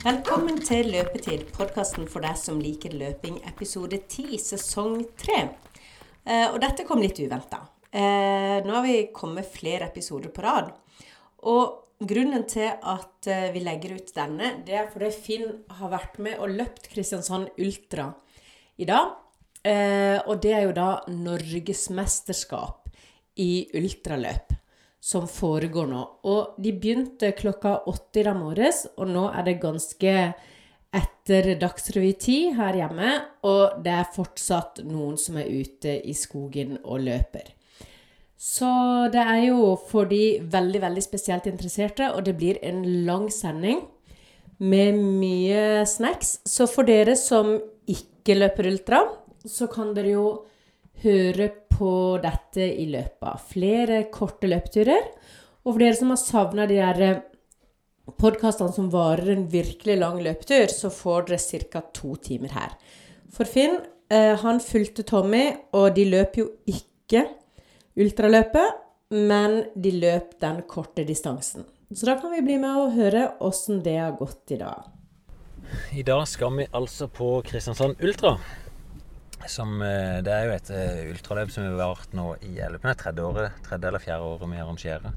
Velkommen til Løpetid, podkasten for deg som liker løping, episode 10, sesong 3. Eh, og dette kom litt uventa. Eh, nå har vi kommet flere episoder på rad. Og grunnen til at eh, vi legger ut denne, det er fordi Finn har vært med og løpt Kristiansand Ultra i dag. Og det er jo da norgesmesterskap i ultraløp som foregår nå. Og de begynte klokka åtte i dag morges, og nå er det ganske etter Dagsrevy-tid her hjemme, og det er fortsatt noen som er ute i skogen og løper. Så det er jo for de veldig, veldig spesielt interesserte, og det blir en lang sending med mye snacks. Så for dere som ikke løper ultra, så kan dere jo høre på dette i løpet av flere korte løpeturer. Og for dere som har savna de der eh, podkastene som varer en virkelig lang løpetur, så får dere ca. to timer her. For Finn, eh, han fulgte Tommy, og de løp jo ikke ultraløpet, men de løp den korte distansen. Så da kan vi bli med og høre åssen det har gått i dag. I dag skal vi altså på Kristiansand Ultra. Som, eh, det er jo et eh, ultraløp som har vart nå i det tredje, året, tredje eller fjerde året vi arrangerer.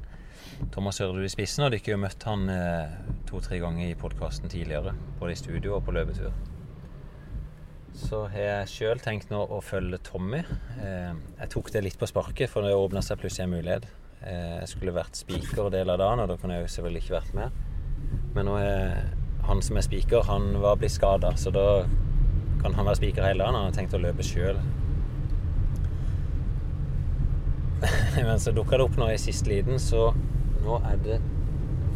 Thomas Ørdu i spissen, og dere har jo møtt han eh, to-tre ganger i podkasten tidligere. Både i studio og på løpetur. Så har jeg sjøl tenkt nå å følge Tommy. Jeg tok det litt på sparket, for det åpna seg plutselig en mulighet. Jeg skulle vært spiker del av dagen, og da kunne jeg jo selvfølgelig ikke vært med. Men nå er han som er spiker, han var blitt skada, så da kan han være spiker hele dagen. Han har tenkt å løpe sjøl. Men så dukka det opp nå i siste liten, så nå er det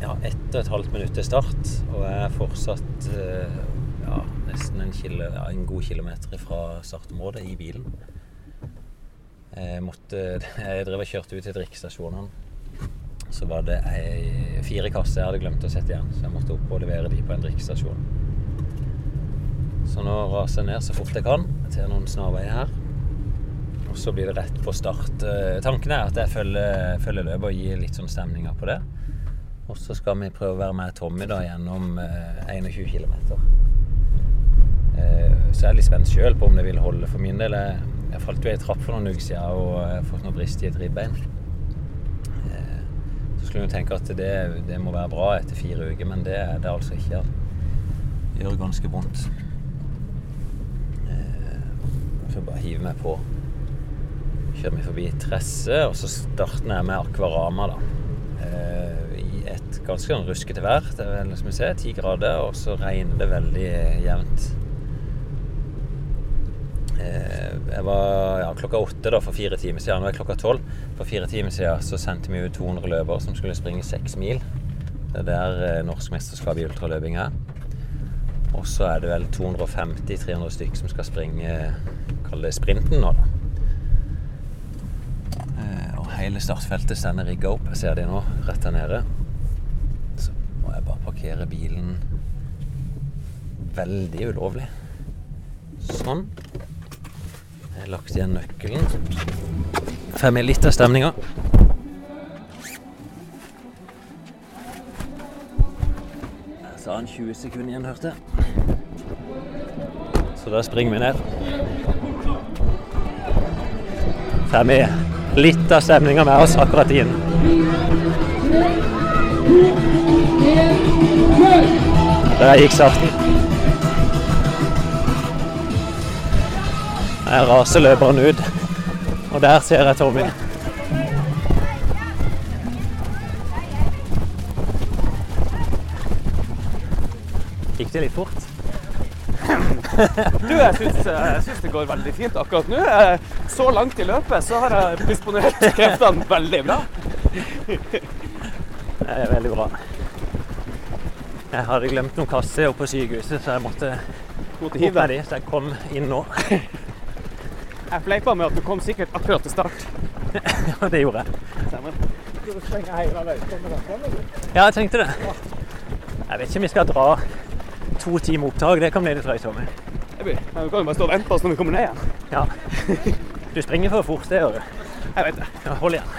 ja, ett og et halvt minutt til start. Og jeg er fortsatt eh, ja, nesten en, kilo, ja, en, god kilometer fra startområdet i bilen. Jeg, måtte, jeg drev og kjørte ut til drikkestasjonene. Så var det ei, fire kasser jeg hadde glemt å sette igjen, så jeg måtte opp og levere de på en drikkestasjon. Så nå raser jeg ned så fort jeg kan til noen snarveier her. Og så blir det rett på start. Eh, tanken er at jeg følger, følger løpet og gir litt sånn stemninger på det. Og så skal vi prøve å være med Tommy da gjennom 21 eh, km. Eh, så jeg er litt spent sjøl på om det vil holde for min del. Jeg, jeg falt jo i trapp for noen uker siden og fått noe brist i et ribbein. Så skulle en tenke at det, det, må være bra etter fire uker, men det er det altså ikke. Det gjør ganske vondt. Så bare hiver meg på. Kjører vi forbi Tresse, og så starter jeg med Akvarama, da. Eh, I et ganske sånn ruskete vær. Det er vel, som vi ser, ti grader, og så regner det veldig jevnt. Eh, jeg var ja, klokka åtte da, for fire timer siden. Nå er klokka tolv. For fire timer siden så sendte vi ut 200 løpere som skulle springe seks mil. Det er der eh, norskmesterskapet i ultraløping er. Og så er det vel 250-300 stykker som skal springe kall det sprinten nå, da. Eh, og hele startfeltet stender rigga opp. Jeg ser det nå, rett her nede. Så må jeg bare parkere bilen veldig ulovlig. Sånn. Jeg har lagt igjen nøkkelen. Får med litt av stemninga. Jeg sa han 20 sekunder igjen, hørte jeg. Så da springer vi ned får vi litt av stemninga med oss akkurat inn. Der gikk starten. Der raser løperen ut, og der ser jeg Tommy. Gikk det litt fort? Du, jeg syns, syns, det går veldig fint akkurat nå. Så langt i løpet så har jeg disponert kreftene veldig bra. Det er veldig bra. Jeg hadde glemt noen kasser oppe på sykehuset, så jeg måtte måtte hive de, så jeg kom inn nå. Jeg fleipa med at du kom sikkert akkurat til start. ja, det gjorde jeg. Ja, jeg tenkte det. Jeg vet ikke om vi skal dra to timer opptak. Det kan bli litt drøyt meg. Vi kan jo bare stå og vente på oss når vi kommer ned igjen. Ja. Du springer for fort, det gjør du. Jeg vet det. Hold igjen.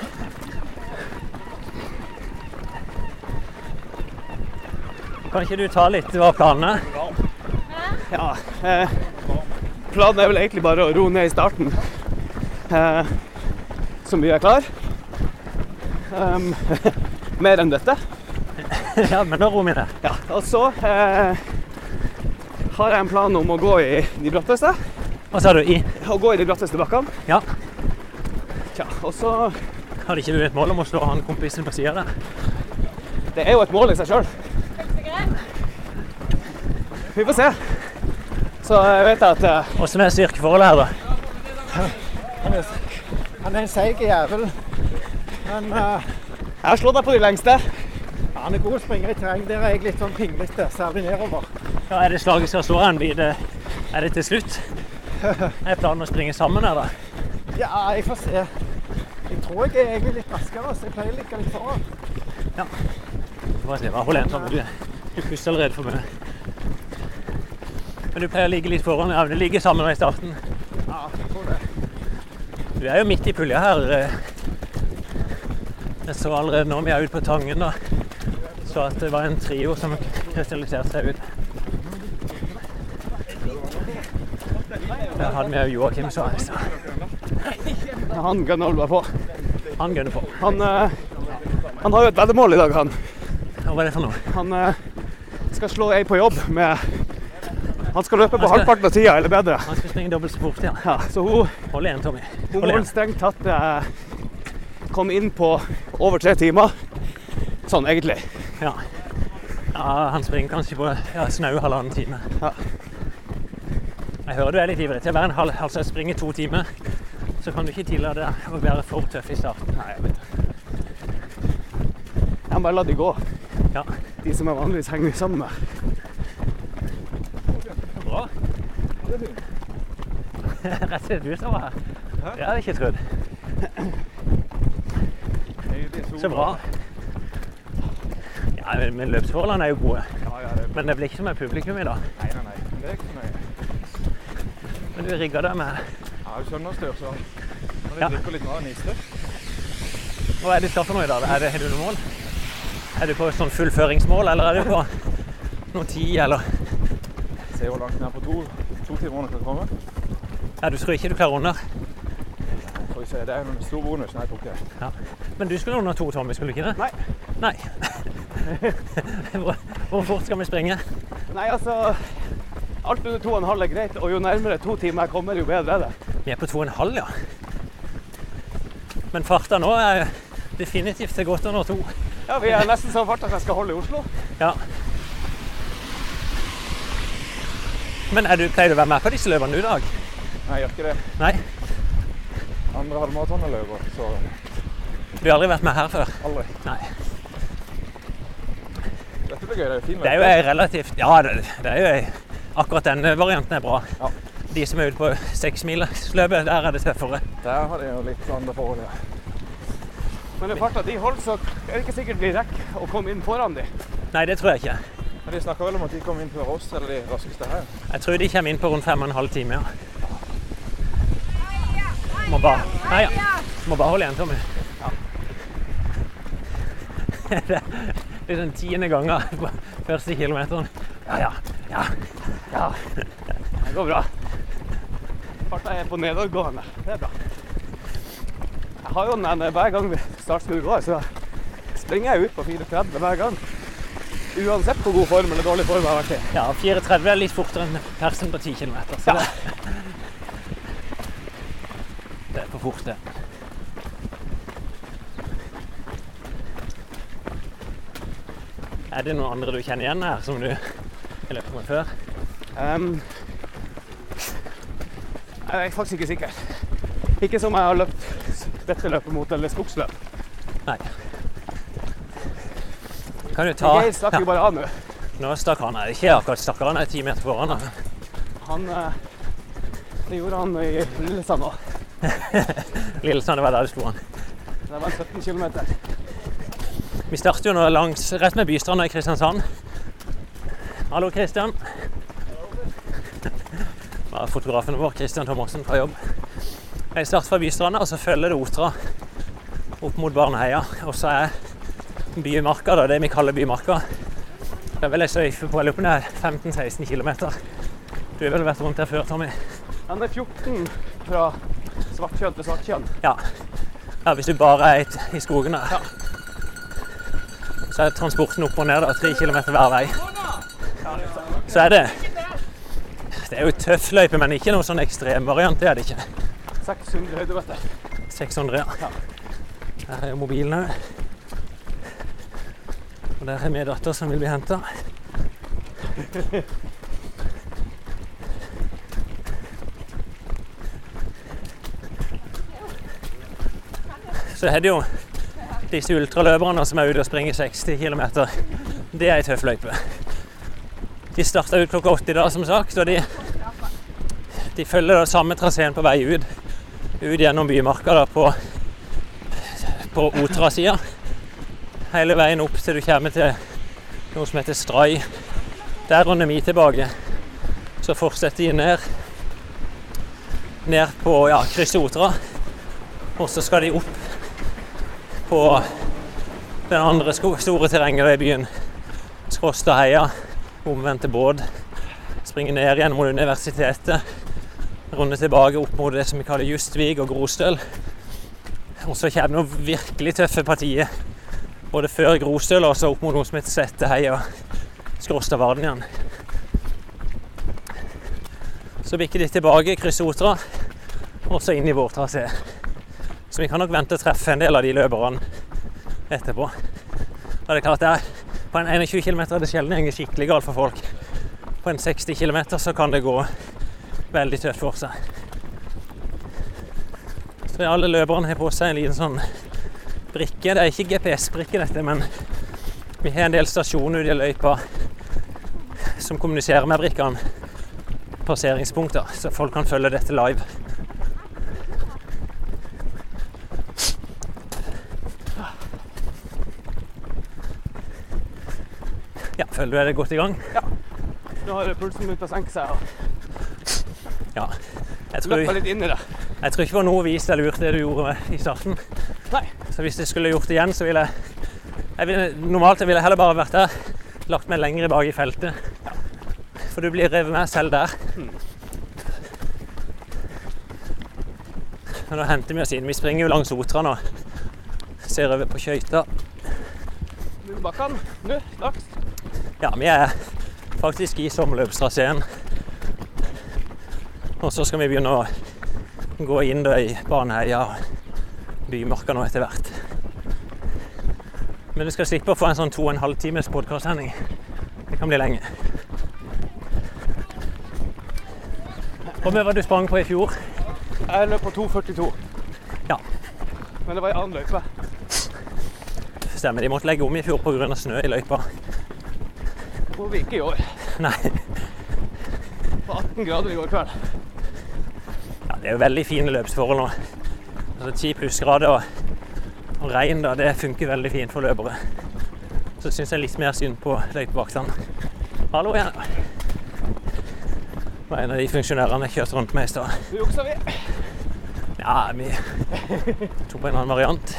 Kan ikke du ta litt hva planene er? Ja. Eh, planen er vel egentlig bare å ro ned i starten, eh, så mye er klar. Um, mer enn dette. Ja, men da roer vi ned. Ja, og så eh, har jeg en plan om å gå i de bratteste. Hva sa du? I? Å gå i de glatteste bakkene. Ja. Tja, og så Hadde ikke du et mål om å slå han kompisen på sida der? Det er jo et mål i seg sjøl. Vi får se. Så jeg vet at Åssen uh... er styrkeforholdet her, da? Han er, en seig jævel. Men uh... jeg har slått deg på de lengste. han er god å springe i terreng. Der er jeg litt sånn pinglete, særlig nedover. Ja, er det slaget skal slå han? Blir det, er det til slutt? Er planen å springe sammen her, da? Ja, jeg får se. Jeg tror jeg er egentlig litt raskere, så jeg pleier å ligge litt foran. Ja. Får se, bare hold igjen sammen. Du, du puster allerede for mye. Men du pleier å ligge litt foran. Ja, men du ligger sammen med i starten. Ja, jeg tror det. Du er jo midt i pulja her. eh. Jeg så allerede nå vi er ute på Tangen, da. Så at det var en trio som krystalliserte seg ut. Der hadde vi jo Joakim, så Han gønner vel bare på. Han gønner på. Han, eh, han har jo et veddemål i dag, han. Hva var det for noe? Han eh, skal slå ei på jobb med Han skal løpe på skal- halvparten av tida, eller bedre. Han skal springe dobbelt så fort, ja. Ja, så hun, Hold igjen, Tommy. hun må strengt tatt eh, komme inn på over tre timer. Sånn egentlig. Ja. ja, han springer kanskje på ja, snau halvannen time. Ja. Jeg hører du er litt ivrig til være en halv, altså springe to timer. Så kan du ikke tillate deg å være for tøff i starten. Nei, jeg vet det. Jeg må bare la de gå, Ja, de som jeg vanligvis henger sammen med. bra. Rett til du som var her. Det hadde jeg ikke trodd. Så bra. Ja, men- løpsforholdene er jo gode. Men det blir ikke som med publikum i dag. nei, nei, nei. Men det er ikke så nøye. Men du rigger deg med Ja, du skjønner styr, så Ja. jeg drikker litt mer enn istø. Hva er det du skal for noe i dag? Er det, har du noe mål? Er du på sånn fullføringsmål, eller er du på noe tid, eller? ser hvor langt ned på to, to timer jeg kan komme. Ja, du tror ikke du klarer under? Får vi se. Det er en stor bonus Nei, jeg tok det. Ja. Men du skulle under to, Tommy, skulle du ikke det? Nei. Nei. hvor, hvor fort skal vi springe? Nei, altså Alt under to og en halv er greit, og jo nærmere to timer jeg kommer, jo bedre er det. Vi er på to og en halv, ja. Men farta nå er definitivt til godt under to. Ja, Vi er nesten så fart at jeg skal holde i Oslo. Ja. Men er du, pleier du å være med på disse løpene du i dag? Nei, jeg gjør ikke det. Nei? Andre halvmaraton løper, så Du har aldri vært med her før? aldri. Nei. Dette blir gøy. Det er fin Det er jo ei relativt Ja, det, det er jo ei Akkurat denne varianten er bra. Ja. De som er ute på seksmilersløpet, der er det tøffere. Der har de jo litt andre forhold, ja. Men når farta de holder, så er det ikke sikkert vi rekker å komme inn foran de. Nei, det tror jeg ikke. Men de snakker vel om at de kommer inn før oss, eller de raskeste her. Jeg tror de kommer inn på rundt fem og en halv time, ja. Må bare Nei, ja. Må bare holde igjen, Tommy. Ja. Det er den tiende gangen på første kilometeren. Ja, ja. ja. Ja, det går bra. Farta er på nedadgående. Det er bra. Jeg har jo den hver gang vi startskuddet går, så springer jeg ut på 4.30 hver gang. Uansett hvor god form eller dårlig form jeg har vært i. ja 4.30 er litt fortere enn persen på 10 km. Så Ja. det, det er for fort, det. Er det noen andre du kjenner igjen her, som du har løpt med før? Um, jeg er faktisk ikke sikker. Ikke som jeg har løpt dette løpet mot, eller skogsløp. Nei. Kan du ta Geir stakk jo bare av nå. Nå stakk han. Nei, ikke akkurat stakk han, er ti meter foran. han. Han eh, Det gjorde han i Lillesand òg. Lillesand var der du sto han. Det var 17 km. Vi starter jo nå langs, rett med Bystranda i Kristiansand. Hallo, Kristian. Det fotografen vår, Kristian Thomassen, fra jobb. Jeg starter fra Bystranda, og så følger det Otra opp mot Barneheia. Og så er Bymarka, da, det vi kaller Bymarka, Det er vel ei sløyfe på jeg lurer på om er 15-16 km. Du har vel vært rundt der før, Tommy? Den er 14 fra Svartkjønn til Svartkjønn. Ja. ja hvis du bare er i- skogen der. Så er transporten opp og ned da, tre kilometer hver vei. Så er det Det er jo tøff løype, men ikke noen sånn ekstremvariant. Det er det ikke. 600 høydemeter. 600, ja. Her er jo mobilen òg. Og der er min datter som vil bli henta. Så er det jo disse ultraløperne som er ute og springer 60 km. Det er ei tøff løype. De starta ut klokka åtte i dag, som sagt, og de, de følger da samme traseen på vei ut ut gjennom bymarka da, på, på Otra-sida. Hele veien opp til du kommer til noe som heter Stray. Der runder vi tilbake. Så fortsetter de ned ned på ja, krysset Otra. Og så skal de opp på den andre store terrenget i byen. Skråstadheia, omvendte båt. Springe ned igjen mot universitetet runde tilbake opp mot det som vi kaller Justvik og Grostøl. Og så kommer noen virkelig tøffe partier både før Grostøl og så opp mot noe som heter Setteheia og Skråstadvarden igjen. Så bikker de tilbake, krysser Otra, og så inn i vår trasé. Så vi kan nok vente å treffe en del av de løperne etterpå. Og det er klart det er, På en 21 km er det sjelden går skikkelig galt for folk. På en 60 km så kan det gå veldig tøft for seg. Så alle løperne har på seg en liten sånn brikke. Det er ikke GPS-brikke, dette, men vi har en del stasjoner ute i løypa som kommuniserer med brikkene. Passeringspunkter, så folk kan følge dette live. Ja, føler du det godt i gang? Ja. Nå har pulsen begynt å senke seg. og Ja. Jeg tror, Løper litt inn i det. jeg tror ikke det var noe vist eller lurt det du gjorde i starten. Nei. Så hvis jeg skulle gjort det igjen, så ville jeg, jeg ville, Normalt ville jeg heller bare vært der, lagt meg lenger bak i feltet. Ja. For du blir revet med selv der. Men nå henter vi oss inn. Vi springer jo langs Otra nå. Ser over på Skøyta. Nå bakkene. Nå, straks. Ja, vi er faktisk i sommerløpstraseen. Og så skal vi begynne å gå inn da i Baneheia og Bymarka nå etter hvert. Men du skal slippe å få en sånn to og en halv times podkastsending. Det kan bli lenge. Hvor mye var du sprang på i fjor? Jeg løp på 2,42. Ja. Men det var i annen løype. Stemmer, de måtte legge om i fjor pga. snø i løypa. Vi ikke i år. Nei, På 18 grader i går kveld. ja, det er jo veldig fine løpsforhold nå. Altså 10 plussgrader og, og regn, da, det funker veldig fint for løpere. Så syns jeg litt mer synd på løypevaktene. Hallo igjen. Det var en av de funksjonærene jeg kjørte rundt med i stad. Nå juksa vi. Ja, vi tok på en annen variant.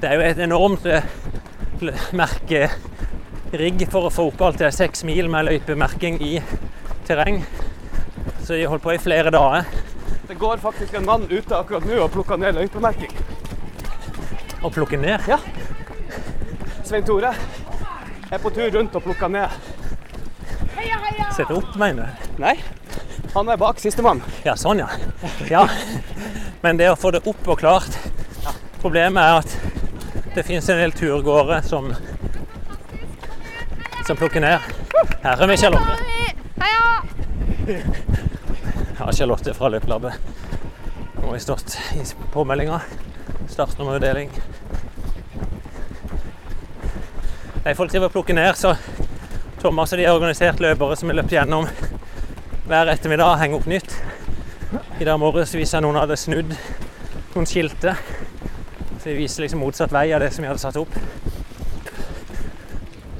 Det er jo et enormt eh, l- merkerigg for å få opp alt det seks mil med løypemerking i terreng. Så de holdt på i flere dager. Det går faktisk en mann ute akkurat nå og plukker ned løypemerking. Og plukker ned. Ja. Svein Tore er på tur rundt og plukker ned. setter opp, mener du? Nei, han er bak sistemann. Ja, sånn, ja. ja. Men det å få det opp og klart Problemet er at det finnes en del turgåere som som plukker ned. Her er vi, Charlotte. Ja, Charlotte fra Løpelabbet. Nå har vi stått i påmeldinga. Startnummerutdeling. Nei, folk driver og plukker ned, så Thomas og de har organisert løpere som har løpt gjennom hver ettermiddag og henger opp nytt. I dag morges viser jeg noen hadde snudd noen skilter. Så de viser liksom motsatt vei av det som vi hadde satt opp.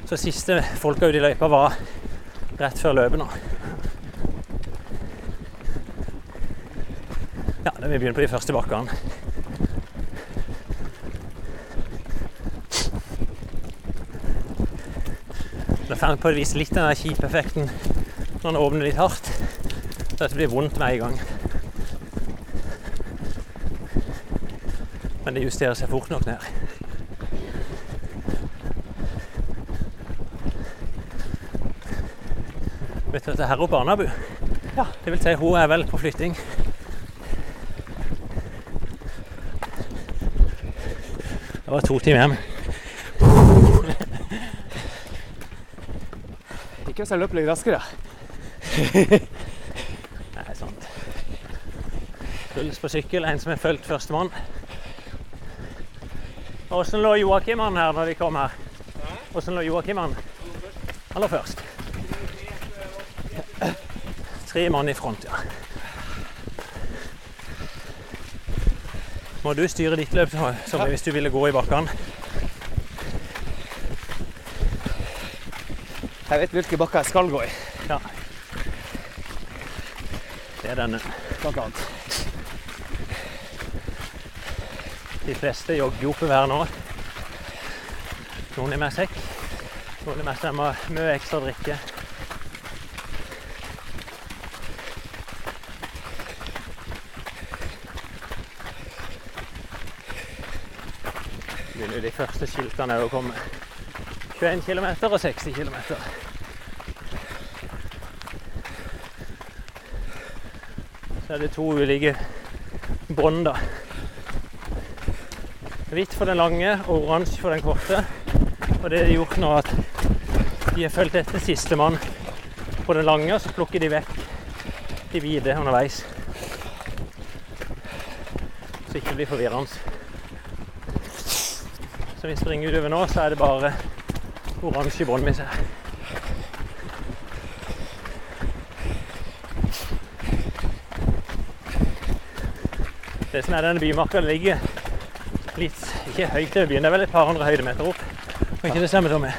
Så siste folka ute i løypa var rett før løpet nå. Ja, da vi begynne på de første bakkene. Det får på et vis litt den der kjipeffekten når den åpner litt hardt. Så det blir vondt med en gang. Men det justerer seg fort nok ned. Vet du at det er her oppe Barnabu? Ja. Det vil si, hun er vel på flytting. Det var to timer hjem. Ikke hvis jeg løper litt raskere. Nei, sant. Puls på sykkel, en som har fulgt førstemann. Åssen lå Joakim an her når de kom her? Åssen lå Joakim an? Han lå først. Tre mann i front, ja. Må du styre ditt løp som hvis du ville gå i bakkene? Jeg vet hvilke bakker jeg skal gå i, Ja. Det er denne. blant annet. De fleste jogger jo oppover her nå. Noen er med sekk, noen er med seg mye ekstra drikke. Begynner de første skiltene å komme. 21 km og 60 km. Så er det to ulike bånd, da. Hvitt for den lange og oransje for den korte. Og det har gjort nå at de har fulgt etter sistemann på den lange, og så plukker de vekk de hvite underveis. Så ikke det blir forvirrende. Så vi springer utover nå, så er det bare oransje bånd vi ser. Det er denne bymarka, ligger ikke høyt til byen. Det er vel et par hundre høydemeter opp. Kan ikke det stemme, Tommy?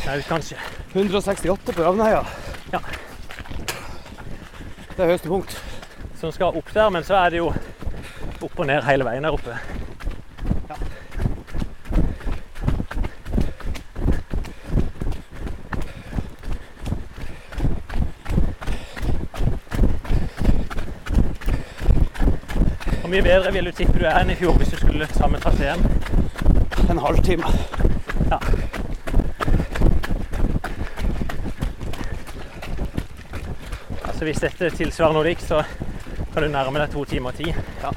Snaut, kanskje. 168 på Ravneheia. Ja. Det er høyeste punkt. Som skal opp der, men så er det jo opp og ned hele veien der oppe. Mye vil du tippe du er enn i fjor hvis du skulle samme traseen? En halvtime. Ja. Altså hvis dette tilsvarer noe likt, så kan du nærme deg to timer og ti. Ja.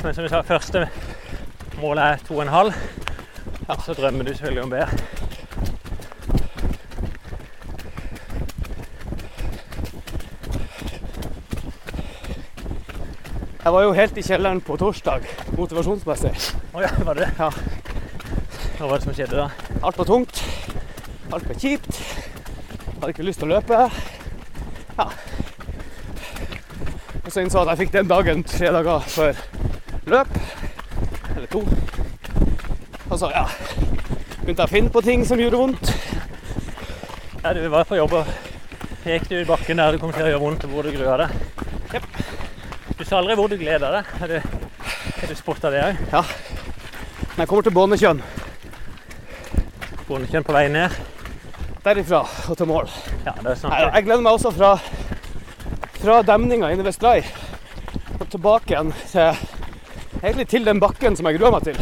Men som du sa, første målet er to og en halv. Så drømmer du selvfølgelig om bedre. Jeg var jo helt i kjelleren på torsdag, motivasjonsmessig. Oh, ja, var det? Ja. Hva var det som skjedde da? Alt var tungt. Alt var kjipt. Hadde ikke lyst til å løpe. Ja. Og så innså jeg at jeg fikk den dagen tre dager før løp. Eller to. Og så, ja Begynte jeg å finne på ting som gjorde vondt. Ja, du var på jobb og gikk du i bakken der du kom til å gjøre vondt, hvor du grua deg. Sa aldri hvor du gleder deg. Har du, har du spotta det òg? Ja. Men jeg kommer til Bånekjønn, Bondekjønn på vei ned. derifra og til mål Ja, det er snart Jeg gleder meg også fra, fra demninga inne ved Stray og tilbake igjen til Egentlig til den bakken som jeg gruer meg til.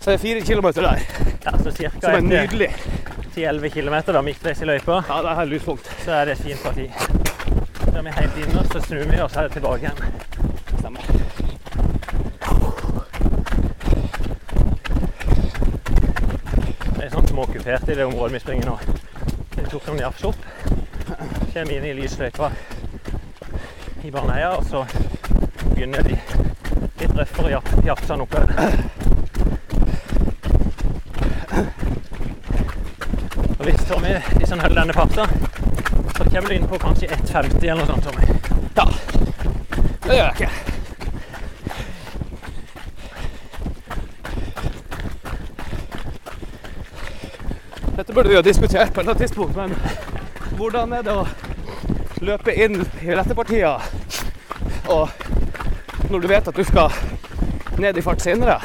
Så det er fire kilometer der, ja, så som er nydelig. 10-11 km da, midtveis i løypa. Ja, det er lyspunkt. Så er det et fint parti. Så er vi helt inne, så snur vi og så er det tilbake igjen. Stemmer. Det er sånn i det området vi springer nå. Vi tok noen jafs opp. Kommer inn i lysløypa i Baneheia, og så begynner de litt røffere jaf- jafsene oppover. Og hvis Tommy, han holder denne farta, så kommer du inn på kanskje 1,50 eller noe sånt, Tommy. Ja. Det gjør jeg ikke. Dette burde vi jo diskutert på et eller annet tidspunkt, men hvordan er det å løpe inn i rettepartier og når du vet at du skal ned i fart senere?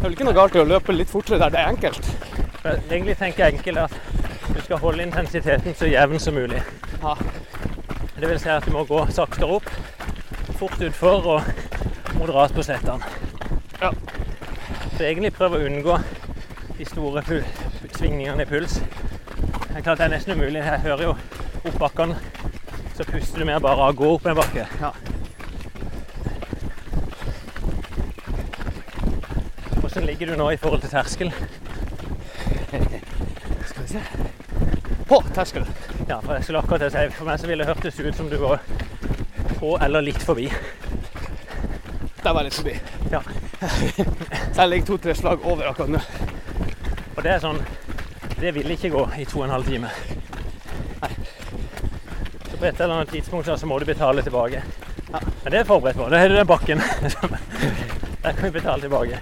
vel ikke noe galt i å løpe litt fortere der det er enkelt. Egentlig tenker jeg enkelt at du skal holde intensiteten så jevn som mulig. Ja. Det vil si at du må gå saktere opp, fort utfor og moderat på slettene. Ja. Så egentlig prøv å unngå de store svingningene i puls. Det er klart det er nesten umulig. Jeg hører jo opp bakkene, så puster du mer bare av å gå opp en bakke. Ja. Hvordan ligger du nå i forhold til terskel? Skal vi se. På terskel. Ja, for jeg skulle akkurat si, For meg så ville det hørtes ut som du var på eller litt forbi. Der var jeg litt forbi. Ja. Så jeg ligger to-tre slag over akkurat nå. Og det er sånn Det vil ikke gå i to og en halv time. Så på et eller annet tidspunkt så må du betale tilbake. Ja. Men det er forberedt på. Da har du den bakken. Der kan vi betale tilbake.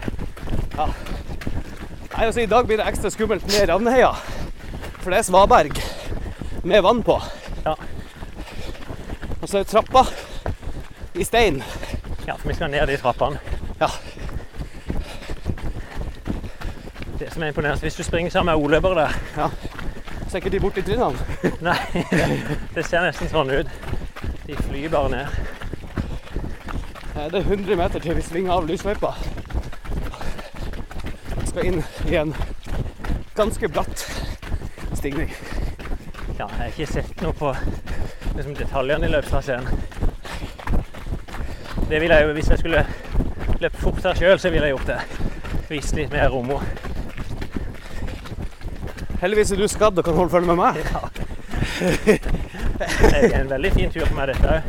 Nei, altså, I dag blir det ekstra skummelt med Ravneheia. For det er svaberg med vann på. Ja. Og så er det trappa i stein. Ja, for vi skal ned de trappene. Ja. Det som er imponerende, hvis du springer sammen med oløpere der Så er ikke de bort i trinnene. Nei, det ser nesten sånn ut. De flyr bare ned. Det er 100 meter til vi svinger av lysløypa. Skal inn i en ganske bratt stigning. Ja, jeg har ikke sett noe på liksom, detaljene i løpstraseen. Det ville jeg jo, Hvis jeg skulle løpt fortere sjøl, så ville jeg gjort det. Vist litt mer rom. Heldigvis er du skadd og kan holde følge med meg. Det er en veldig fin tur for meg, dette òg.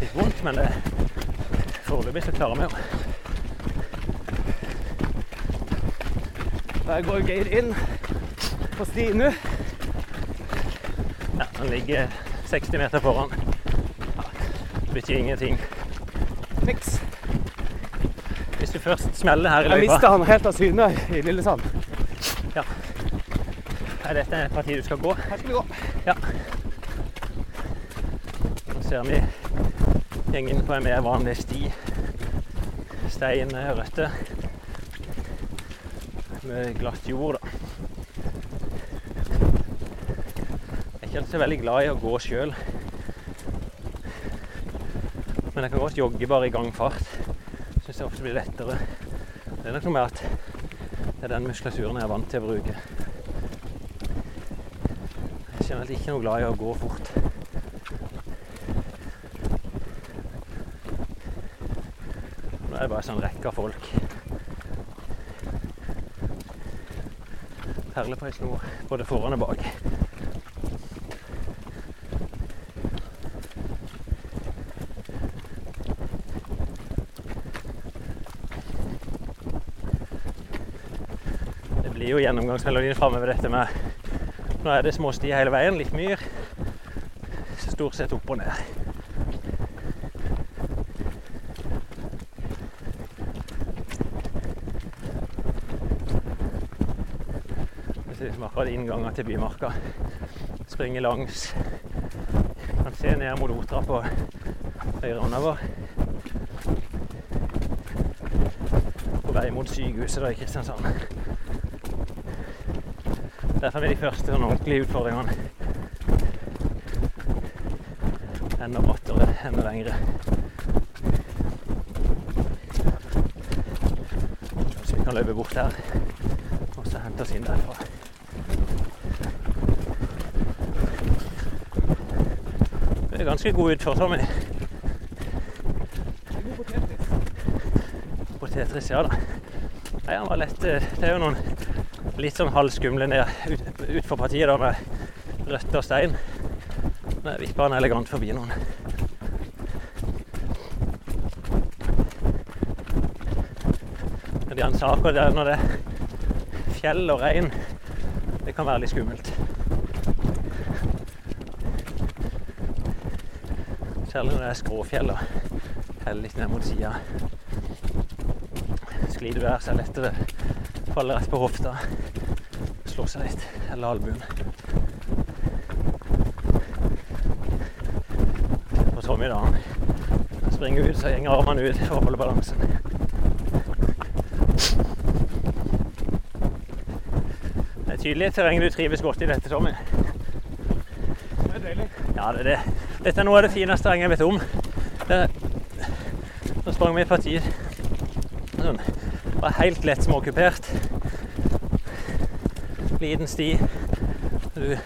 Litt vondt, men det foreløpig så klarer vi jo. Der går Geir inn på sti nå. Ja, Han ligger 60 meter foran. Ja, det betyr ingenting. Niks. Hvis du først smeller her i Jeg løypa mista han helt av syne i Lillesand. Er dette et parti du skal gå? Her skal vi gå. Så ser vi gjengen på en mer vanlig sti. Stein, eh, røtter. Med glatt jord, da. Jeg er ikke alltid så veldig glad i å gå sjøl. Men jeg kan godt jogge bare i gangfart. Syns det ofte blir lettere. Det er nok noe med at det er den muskulaturen jeg er vant til å bruke. Er generelt ikke noe glad i å gå fort. Nå er det bare en sånn rekke av folk. Perler på ei snor både foran og bak. Det blir jo gjennomgangsmelodien framover dette med Nå er det små stier hele veien, litt myr. Stort sett opp og ned. Det ser ut som akkurat innganger til Bymarka. Springer langs. Kan se ned mot Otra på høyre hånda vår. På vei mot sykehuset da i Kristiansand. Derfor er de første sånn ordentlige utfordringene enda brattere, enda lengre. Kanskje vi kan løpe bort her og så hente oss inn derfra. Det er ganske god utfor, Tommy. På Tetris, ja da. Nei, han var lett eh, Det er jo noen litt sånn halvskumle ned ut, utfor partiet da med røtter og stein. Nå vipper han elegant forbi noen. Men de han sa akkurat der når det er fjell og regn, det kan være litt skummelt. Særlig når det er skråfjell og heller litt ned mot sida. Sklir du der, så er det lettere faller rett på hofta. Slår seg litt. Eller albuen. På Tommy, da. Han springer ut, så gjenger armene ut for å holde balansen. Det er tydelig terreng du trives godt i dette, Tommy. Det er deilig. Ja, det er det. Dette er noe av det fineste terrenget jeg vet om. Nå sprang vi et parti sånn var helt lett småkupert. Liten sti. Du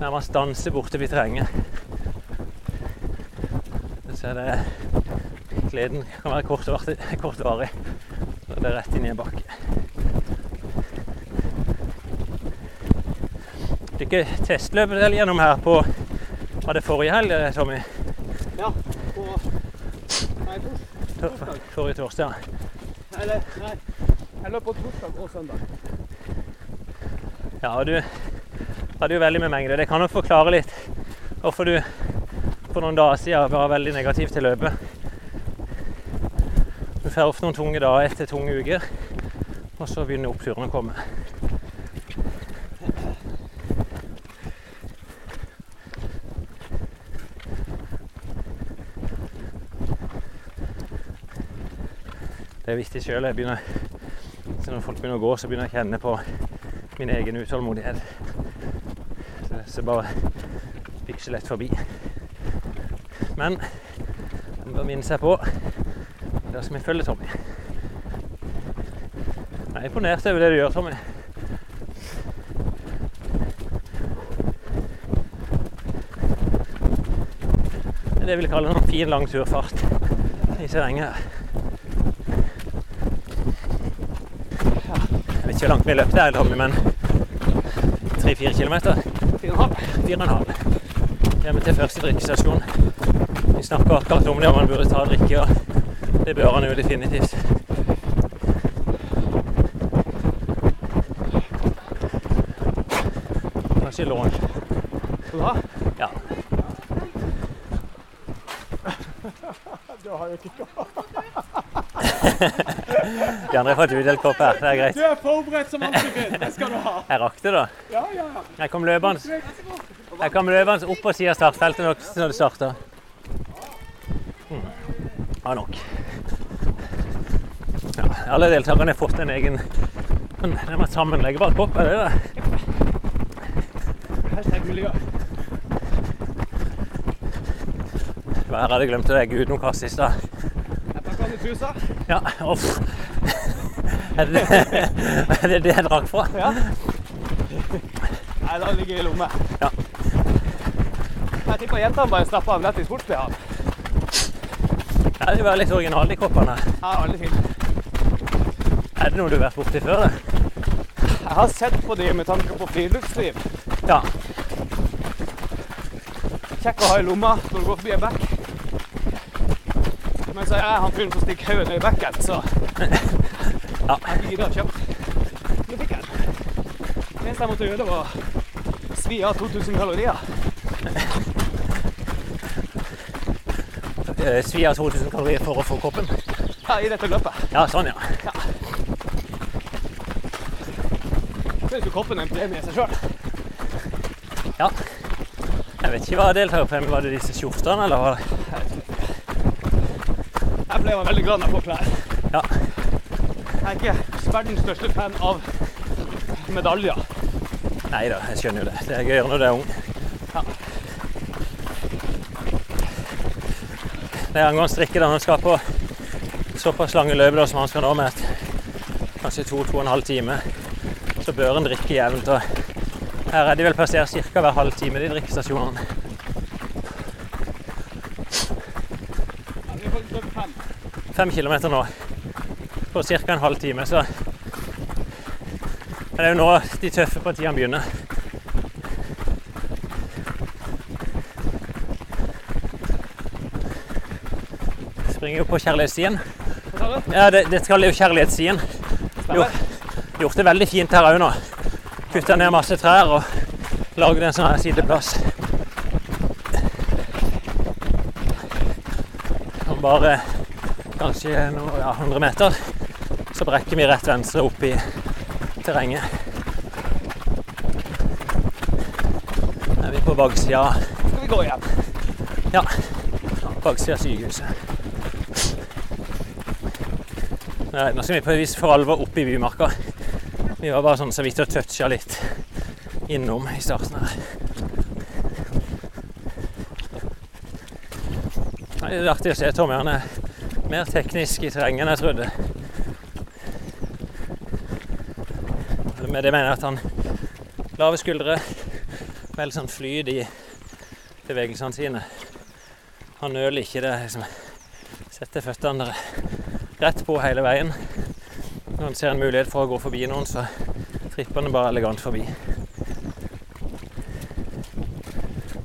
nærmest danser borte ved terrenget. Så er det gleden kan være kortvarig. kortvarig. Så det er rett inn i en bakke. ikke testløpet dere gjennom her på Var det forrige helg, Tommy? Ja. På Nei, tors, forrige torsdag. eller, nei. Jeg løp på torsdag og søndag. Ja, og du hadde jo veldig med mengde. Det kan nok forklare litt hvorfor du for noen dager siden var veldig negativ til løpet. Du får ofte noen tunge dager etter tunge uker, og så begynner oppturene å komme. Det er viktig sjøl. Når folk begynner å gå, så begynner jeg å kjenne på min egen utålmodighet. Så det bare bare fikser lett forbi. Men en bør minne seg på der skal vi følge Tommy. Jeg er imponert over det du gjør, Tommy. Det det jeg vil kalle en fin, lang turfart i terrenget her. Jeg vet ikke langt vi løp der, Tommy, men tre-fire kilometer. Fire og en halv. Og. Hjemme til første drikkestasjon. Vi snakka akkurat om det, om man burde ta drikke, og det bør han jo definitivt. Kanskje lån. Skal du ha? Ja. Du har jo ikke De andre har fått utdelt kopp her, det er greit. Du er forberedt som Finn. Det skal du ha. Jeg rakk det, da. Ja, ja, ja. Jeg kom løpende Jeg kom løpende opp på siden av startfeltet når det starta. Mm. Ja, nok. Ja, alle deltakerne har fått en egen en, en sammenleggbar kopp, er det det? Miljø. Her hadde jeg glemt å legge ut noe kast i stad. Ja, uff. Er det er det, det jeg drakk fra? Ja. Nei, da ligger i lomme. Ja. Jeg tipper jentene bare stapper den rett i sports-BH-en. Ja, de var litt originale, de koppene. Ja, veldig fint. Er det noe du har vært borti før? det? Jeg har sett på de med tanke på friluftsliv. Ja. Kjekk å ha i lomma når du går forbi en bekk. Men så er han fyren som stikker hodet ned i bekken, så Ja. jeg giddet å. Nå fikk jeg den. Det eneste jeg måtte gjøre, var å svi av 2000 kalorier. Svi av 2000 kalorier for å få koppen. Ja, i dette løpet. Ja, sånn, ja. Syns jo koppen er en premie i seg sjøl. ja. Jeg vet ikke hva deltakerpremien var. det disse skjortene, eller var det Jeg ble veldig glad når jeg får klær. Ja. Er ikke verdens største fan av medaljer. Nei da, jeg skjønner jo det. Det er gøyere når du er ung. Ja. Det er angående strikke da, han skal på såpass lange løp som han skal nå med kanskje to, to og en halv time, så bør en drikke jevnt. og Her er de vel passert ca. hver halv time, de drikkestasjonene. Fem kilometer nå på ca. en halv time, så Men det er jo nå de tøffe partiene begynner. Springer jo på kjærlighetsstien. Ja, det, det skal jo kjærlighetsstien. Jo, gjort det veldig fint her òg nå. Kutta ned masse trær og lagd en sånn sideplass. Om bare kanskje noe, ja, 100 meter, brekker vi rett venstre opp i terrenget. Nå er vi på baksida Skal vi gå igjen? ja, baksida av sykehuset. Nå skal vi på en vis for alvor opp i bymarka. Vi var bare sånn så vidt og toucha litt innom i starten her. Nei, Det er artig å se Tommy. Han er mer teknisk i terrenget enn jeg trodde. Med det mener jeg at han lave skuldre, veldig sånn flyt i bevegelsene sine. Han nøler ikke. det liksom Setter føttene rett på hele veien. Når han ser en mulighet for å gå forbi noen, så tripper han bare elegant forbi.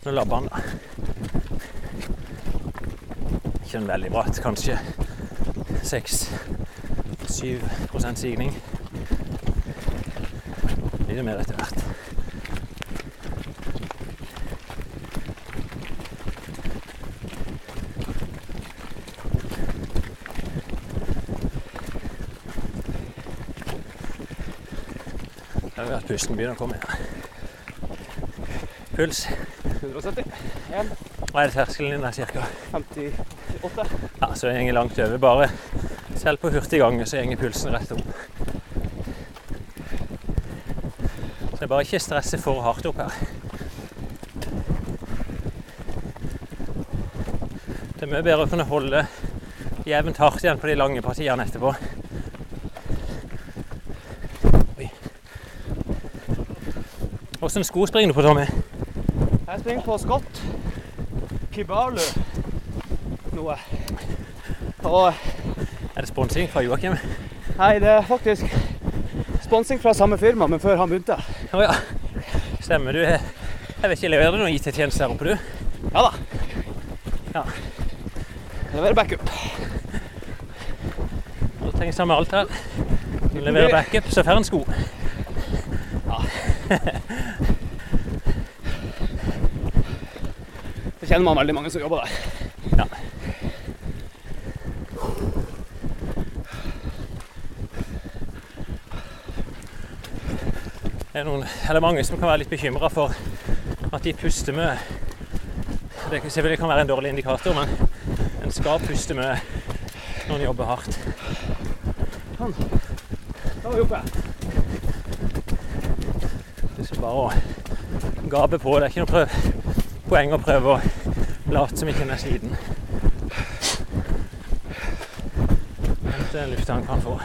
Nå labber han, da. Ikke en veldig bratt, kanskje 6-7% signing. Blir det mer etter hvert. Jeg er at pusten begynner å komme igjen. Puls. 170. 1, Hva er det terskelen din der, cirka? 58. Ja, så går langt over. Bare selv på hurtig gange så går pulsen rett opp. Jeg bare ikke stresse for hardt opp her. Det er mye bedre å kunne holde jevnt hardt igjen på de lange partiene etterpå. Oi. Åssen sko springer du på, Tommy? Jeg springer på Scott Kibalu noe. Og Er det sponsing fra Joakim? nei, det er faktisk sponsing fra samme firma, men før han begynte. Å ja. Stemmer du. Jeg vet ikke, leverer du noen IT-tjenester her oppe, du? Ja da. Ja. Leverer backup. Da trenger samme alt her. Du leverer backup, så får en sko. Det kjenner man veldig mange som jobber der. Ja. Det er, noen, eller mange som kan være litt bekymra for at de puster med Det kan- selvfølgelig være en dårlig indikator, men en skal puste med når en jobber hardt. Da var oppe. Det er bare å gape på. Det er ikke noe prøv, poeng å prøve å late som ikke en er sliten. Hente den lufta han kan få.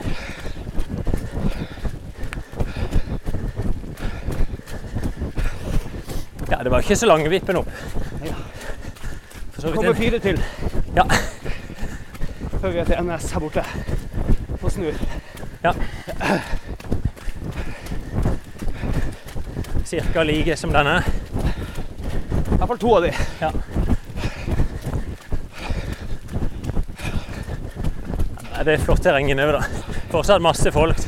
Ja, det var ikke så lange vippen opp. For så Kommer fire til ja, før vi er til NS her borte. Og snur. ja. Cirka like som denne. I hvert fall to av de. Ja. Nei, det er flott terreng innover, da. Fortsatt masse folk.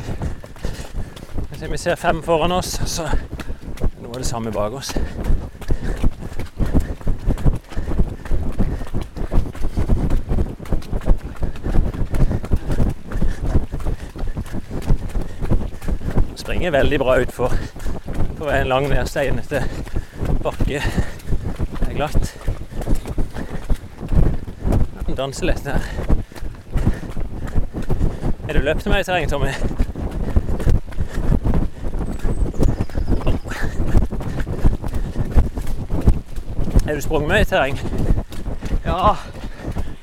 Vi ser fem foran oss, så noe av det samme bak oss. Springer veldig bra utfor. På en lang ned steinete bakke. Det er glatt. Den danser litt her. Er du løpt med i terrenget, Tommy? Er du sprunget med i terreng? Ja.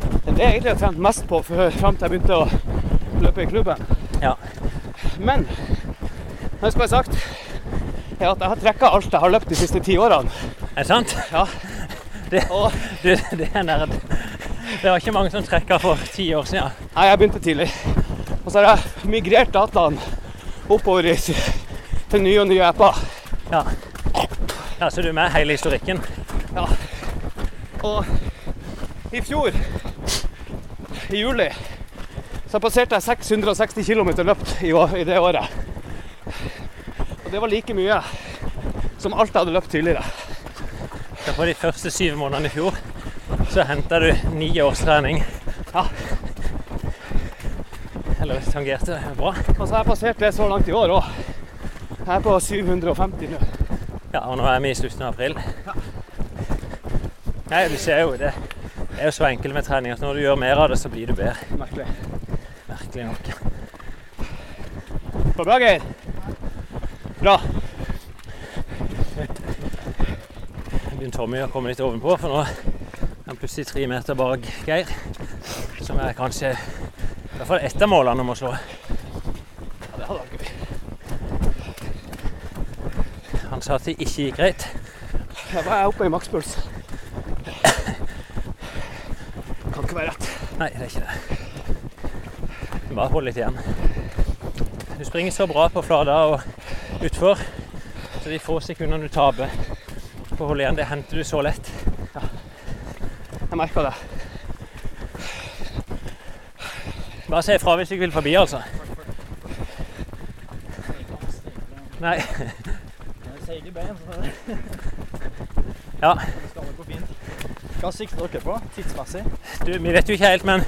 Det er det jeg egentlig har trent mest på fram til jeg begynte å løpe i klubben. Ja. Men det skal være sagt er at jeg har trekka alt jeg har løpt de siste ti årene. Er det sant? Ja. Det, Og du, det er nerd. Det var ikke mange som trekka for ti år siden. nei, jeg begynte tidlig. Og så har jeg migrert dataen oppover i, til nye og nye apper. Ja. ja, Så du er med hele historikken? Ja. Og i fjor, i juli, så passerte jeg 660 km løpt i, i det året. Og det var like mye som alt jeg hadde løpt tidligere. Så på de første syv månedene i fjor så henta du ni års trening. Ja. Eller tangerte det. Bra. Og så har jeg passert det så langt i år òg. Jeg er på 750 nå. Ja, og nå er vi i slutten av april. Ja. Nei, du ser jo det. Det er jo så enkelt med trening at når du gjør mer av det, så blir du bedre. Merkelig. Merkelig nok. På Geir? Bra. begynner Tommy å komme litt ovenpå, for nå er han plutselig tre meter bak Geir. Som er kanskje i hvert fall ett av målene om å slå. Ja, det hadde vært gøy. Han sa at det ikke gikk greit. Jeg var oppe i makspuls. Kan ikke være rett. Nei, det er ikke det. Bare hold litt igjen. Du springer så bra på flata og utfor, så de få sekundene du taper på å holde igjen, det henter du så lett. Jeg merker det. Bare si ifra hvis du ikke vil forbi, altså. Nei. Ja. Hva sikter dere på tidsmessig? du, vi vet jo ikke helt, men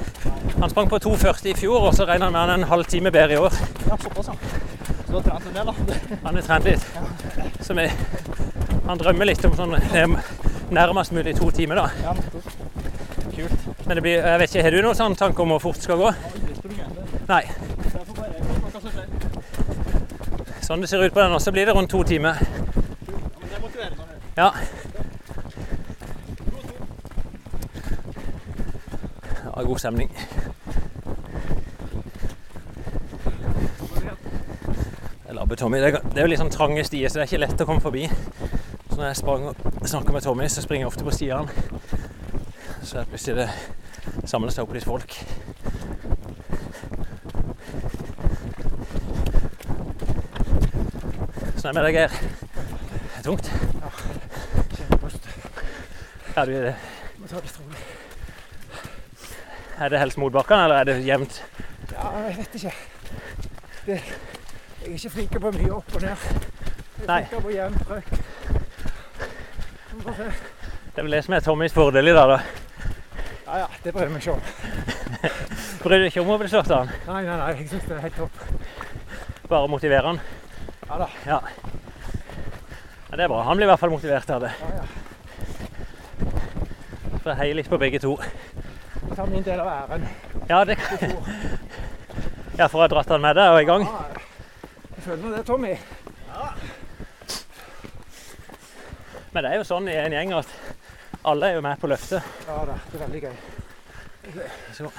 han sprang på 2,40 i fjor, og så regner han med han en halv time bedre i år. Ja, såpass, ja. Så du har trent en del, da? Han er trent litt. Så vi, han drømmer litt om sånn nærmest mulig to timer, da. Ja. Kult. Men det blir, jeg vet ikke, har du noen sånn tanke om hvor fort det skal gå? Det. Nei. Sånn det ser ut på den også, blir det rundt to timer. Det er. Ja. Ja, god stemning. Det er Tommy. Det er, det er jo litt sånn trange stier, så det er ikke lett å komme forbi. Så når jeg sprang snakker med Tommy, så springer jeg ofte på stiene. Så er det plutselig det samles opp litt folk. Sånn er det med deg, Geir. Det er tungt. Ja, Kjempepust. Er, du, Må ta det rolig. er det helst motbakkene, eller er det jevnt? Ja, jeg vet ikke. Det, jeg er ikke flink på mye opp og ned. Jeg er flink på jevn trøkk. Det er vel det som er Tommys fordel i dag, da. Ja, ja, det bryr jeg meg ikke om. Bryr deg ikke om å bli slått av han, Nei, nei, nei, jeg syns det er helt topp. bare motiverer han. Ja da. Ja. ja. Det er bra. Han blir i hvert fall motivert av det. Ja, ja. For jeg heier litt på begge to. Jeg tar min del av æren. Ja, det Ja, for å ha dratt han med deg og i gang. Ja, jeg føler nå det, Tommy. Men det er jo sånn i en gjeng at alle er jo med på løftet. Ja da, det er veldig gøy. Så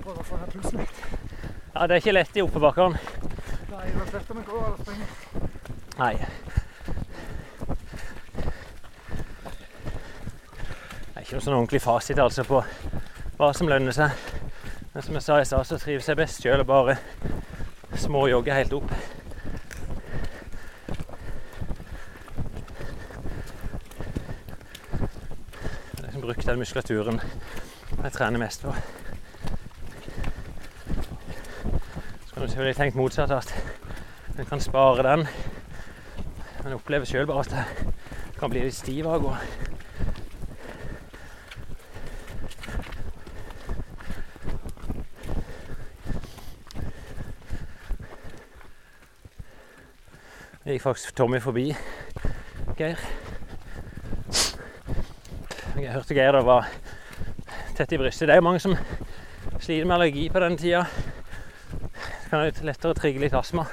prøve å få ned pulsen litt. ja, det er ikke lett i oppebakkene. Nei, uansett om jeg går eller springer. Nei. Det er ikke noe sånn ordentlig fasit altså på hva som lønner seg. Men som jeg sa i stad, så trives jeg best sjøl og bare småjogge helt opp. Er liksom brukt den muskulaturen jeg trener mest på. Så kan du selvfølgelig tenkt motsatt at en kan spare den. Men jeg opplever sjøl bare at jeg kan bli litt stiv av å gå. Jeg gikk faktisk Tommy forbi Geir. Jeg hørte Geir da var tett i brystet. Det er jo mange som sliter med allergi på den tida. Det kan jo lettere trigge litt astma.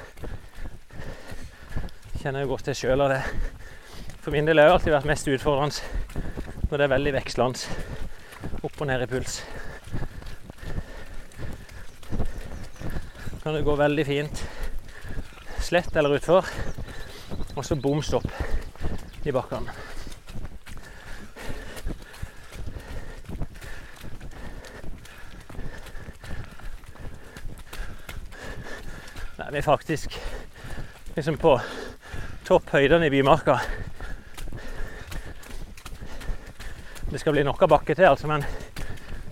Kjenner jo godt til sjøl av det. For min del har det alltid vært mest utfordrende når det er veldig vekslende opp og ned i puls. Kan det gå veldig fint slett eller utfor, og så bom stopp i bakkene. Nei, vi er faktisk liksom på topphøydene i Bymarka. Det skal bli av bakke til, altså, men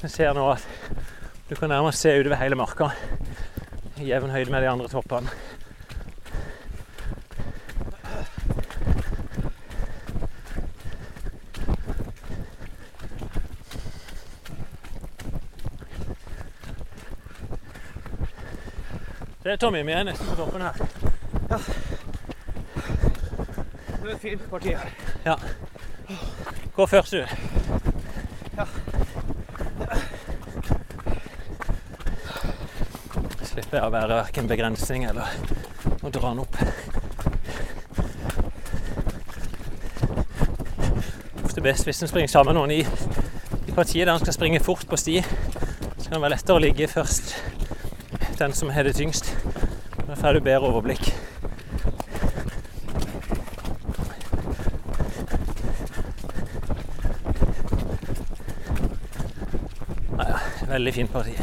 vi ser nå at du kan nærmest se utover hele marka i jevn høyde med de andre toppene. Det er Tommy, vi er nesten på toppen her. Ja. Det er et fint parti her. Ja. Gå først, du. Ja. slipper jeg å være verken begrensning eller å dra den opp. Ofte best hvis en springer sammen med noen i, i partiet der en skal springe fort på sti. Så kan det være lettere å ligge først den som har det tyngst. Da får du bedre overblikk. Ja, ja, veldig fint parti.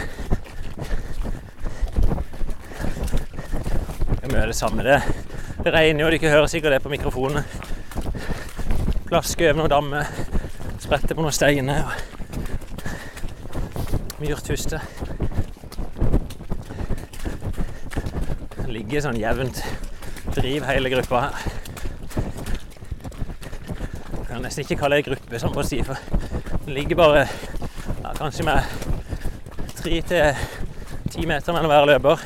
Det er mye det samme, det. Det regner jo, dere hører sikkert det på mikrofonene. Plasker over noen dammer, spretter på noen steiner. Myrtuster. Det ligger sånn jevnt driv hele gruppa her. Kan nesten ikke kalle det gruppe, som på si, for det ligger bare ja, kanskje med tre til ti meter mellom hver løper.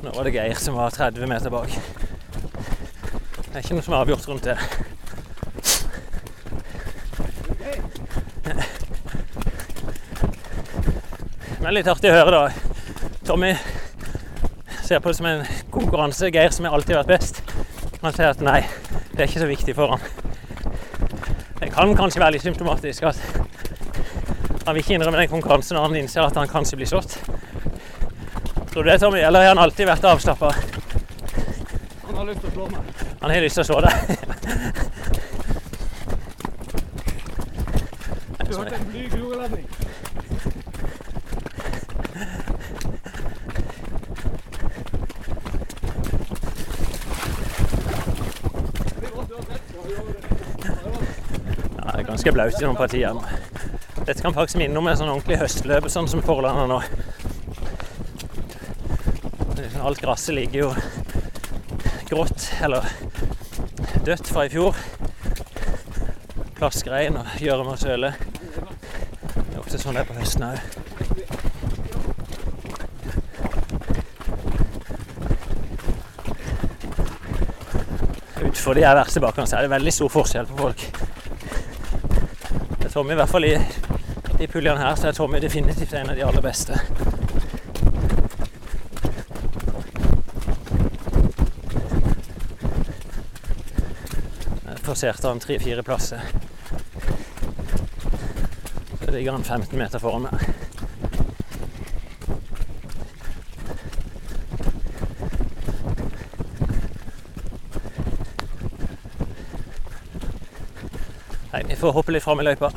Nå var det Geir som var 30 meter bak. Det er ikke noe som er avgjort rundt det. Men litt artig å høre, da. Tommy ser på det som en konkurranse. Geir, som har alltid vært best, han sier at nei, det er ikke så viktig for han. Det kan kanskje være litt symptomatisk at han vil ikke innrømme den konkurransen når han innser at han kanskje blir slått. Tror du det, Tommy? Eller har han alltid vært avslappa? Han har lyst til å slå meg. Han har lyst til å slå deg. Du hørte en blyg roreledning. Ja, det er ganske blaut i noen partier. Dette kan faktisk minne om en sånn ordentlig høstløp, sånn som Forlandet nå. Alt gresset ligger jo grått, eller dødt fra i fjor. Plaskregn og gjørme og søle. Det er ofte sånn det er på høsten òg. Utenfor de her verste bakkene er det veldig stor forskjell på folk. Tommy i hvert fall i de puljene her, så er Tommy definitivt en av de aller beste. Jeg forserte han tre-fire plasser. Så ligger han 15 meter foran meg. Nei, vi får hoppe litt fram i løypa.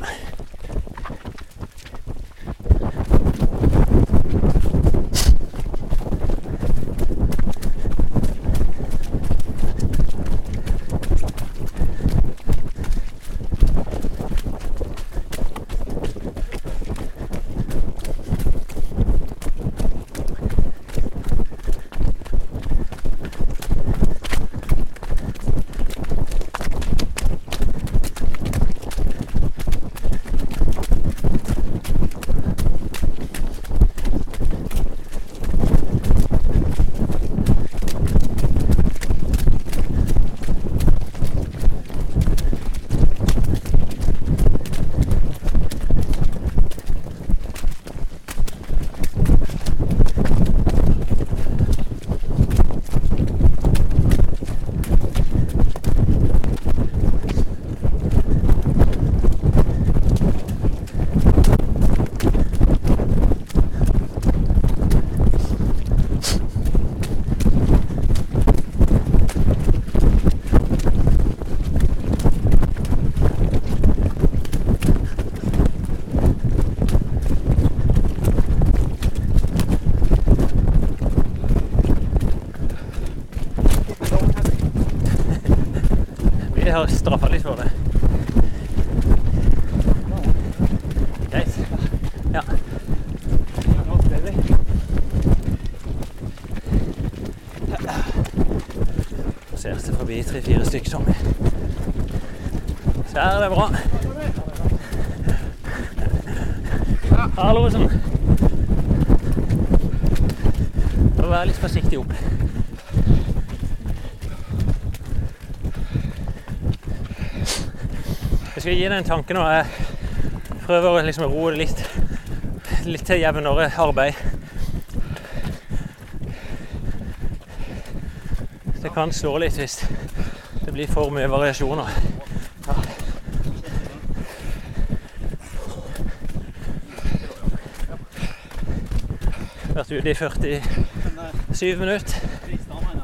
Vi har straffa litt for det. Greit. Ja. Passerte forbi tre-fire stykker, Tommy. Så her er det bra. Hallo, sånn. Må være litt forsiktig opp. Jeg skal gi deg en tanke nå. Jeg prøver å liksom roe det litt, litt til jevnere arbeid. Det kan slå litt hvis det blir for mye variasjoner. Vært ute i 47 minutter.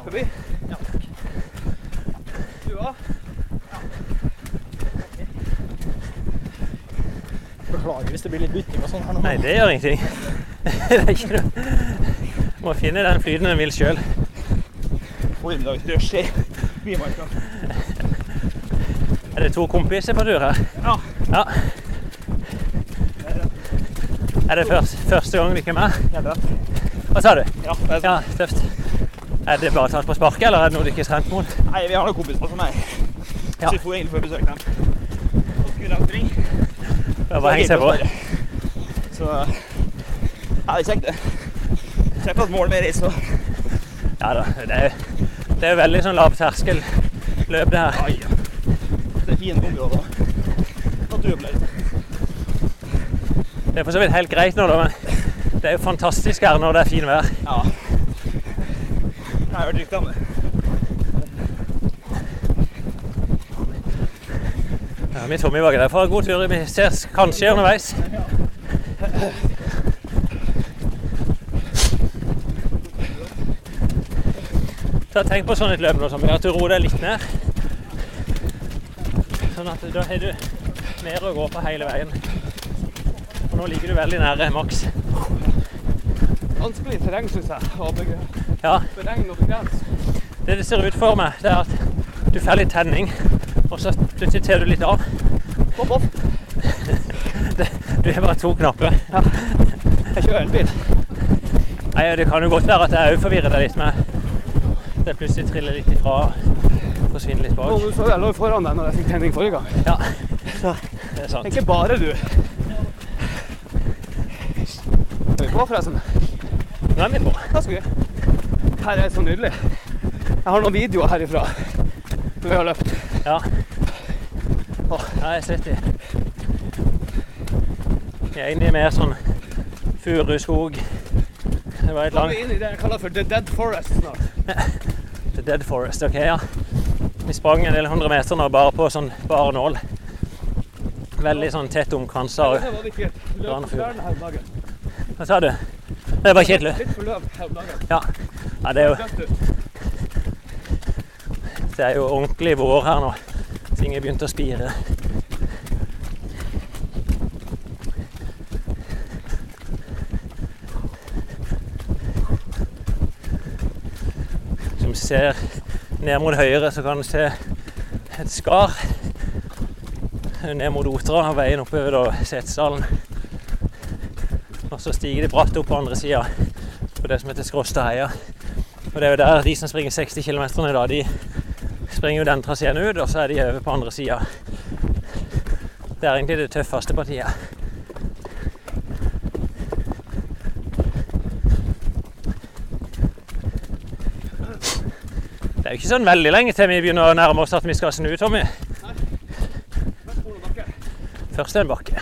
Forbi? Ja. Du òg? Beklager hvis det blir litt bytting og sånn her nå. Nei, det gjør ingenting. Det er ikke noe Må finne den flyten en vil sjøl. Er det to kompiser på tur her? Ja. ja. Er det først, første gang dere er med? Helt rett. Hva sa du? Ja, det er Ja, tøft. Er det bare tatt på sparket, eller er det noe du ikke har trent mot? Nei, vi har noen kompiser som meg. Ja. Så vi får egentlig få besøke dem. Og skulle omkring. Det er bare å henge seg på. Så ja, det er kjekt, det. Kjekt at målet med så Ja da. Det er, det er veldig sånn lav terskel løp, det her. Ai, ja. Det er fine områder. Naturopplevelse. Det er for så vidt helt greit nå, da, men det er jo fantastisk her når det er fin vær. Ja. Jeg har hørt rykter om det. Ja, vi Tommy var glad for god tur. Vi ses kanskje underveis. Så tenk på sånn et løp nå, Tommy, at du roer deg litt ned. Sånn at da har du mer å gå på hele veien. Og nå ligger du veldig nære maks. Vanskelig terreng, syns jeg. å Ja, Beregne og begrense. det det ser ut for meg, det er at du får litt tenning, og så plutselig tar du litt av. Hopp opp. Det, du har bare to knapper. Jeg kjører en bil. Nei, Det kan jo godt være at jeg òg forvirrer deg litt med det plutselig triller litt ifra og forsvinner litt bak. bak. du så jeg lå foran deg når jeg fikk tenning forrige gang. Ja, Så det er sant. ikke bare du. Skal vi på, forresten? Nå er vi på. Da skal vi. Her er det så nydelig. Jeg har noen videoer herifra når vi har løpt. Ja. Åh, jeg er svett i. Vi er inne i mer sånn furuskog. Det var et Nå er langt vi inne i det jeg kaller for The Dead Forest snart. The Dead Forest. Ok, ja. Vi sprang en del hundre meter nå bare på sånn bare nål. Veldig sånn tett omkransa. Det var viktig, løp Granfugl. på her om dagen. Hva sa du? Det er bare løp. Litt for løp her om. Ja. ja, det er jo Det er jo ordentlig vår her nå. Ting er begynt å spire. Som ser ned mot høyre, så kan du se et skar ned mot Otra, veien oppover da Setesdalen. Så stiger det bratt opp på andre sida på det som heter Skråstadheia. Og det er jo der de som springer 60 km i dag, de springer jo den traseen ut, og så er de over på andre sida. Det er egentlig det tøffeste partiet. Det er jo ikke sånn veldig lenge til vi begynner å nærme oss at vi skal snu, Tommy. Først er en bakke.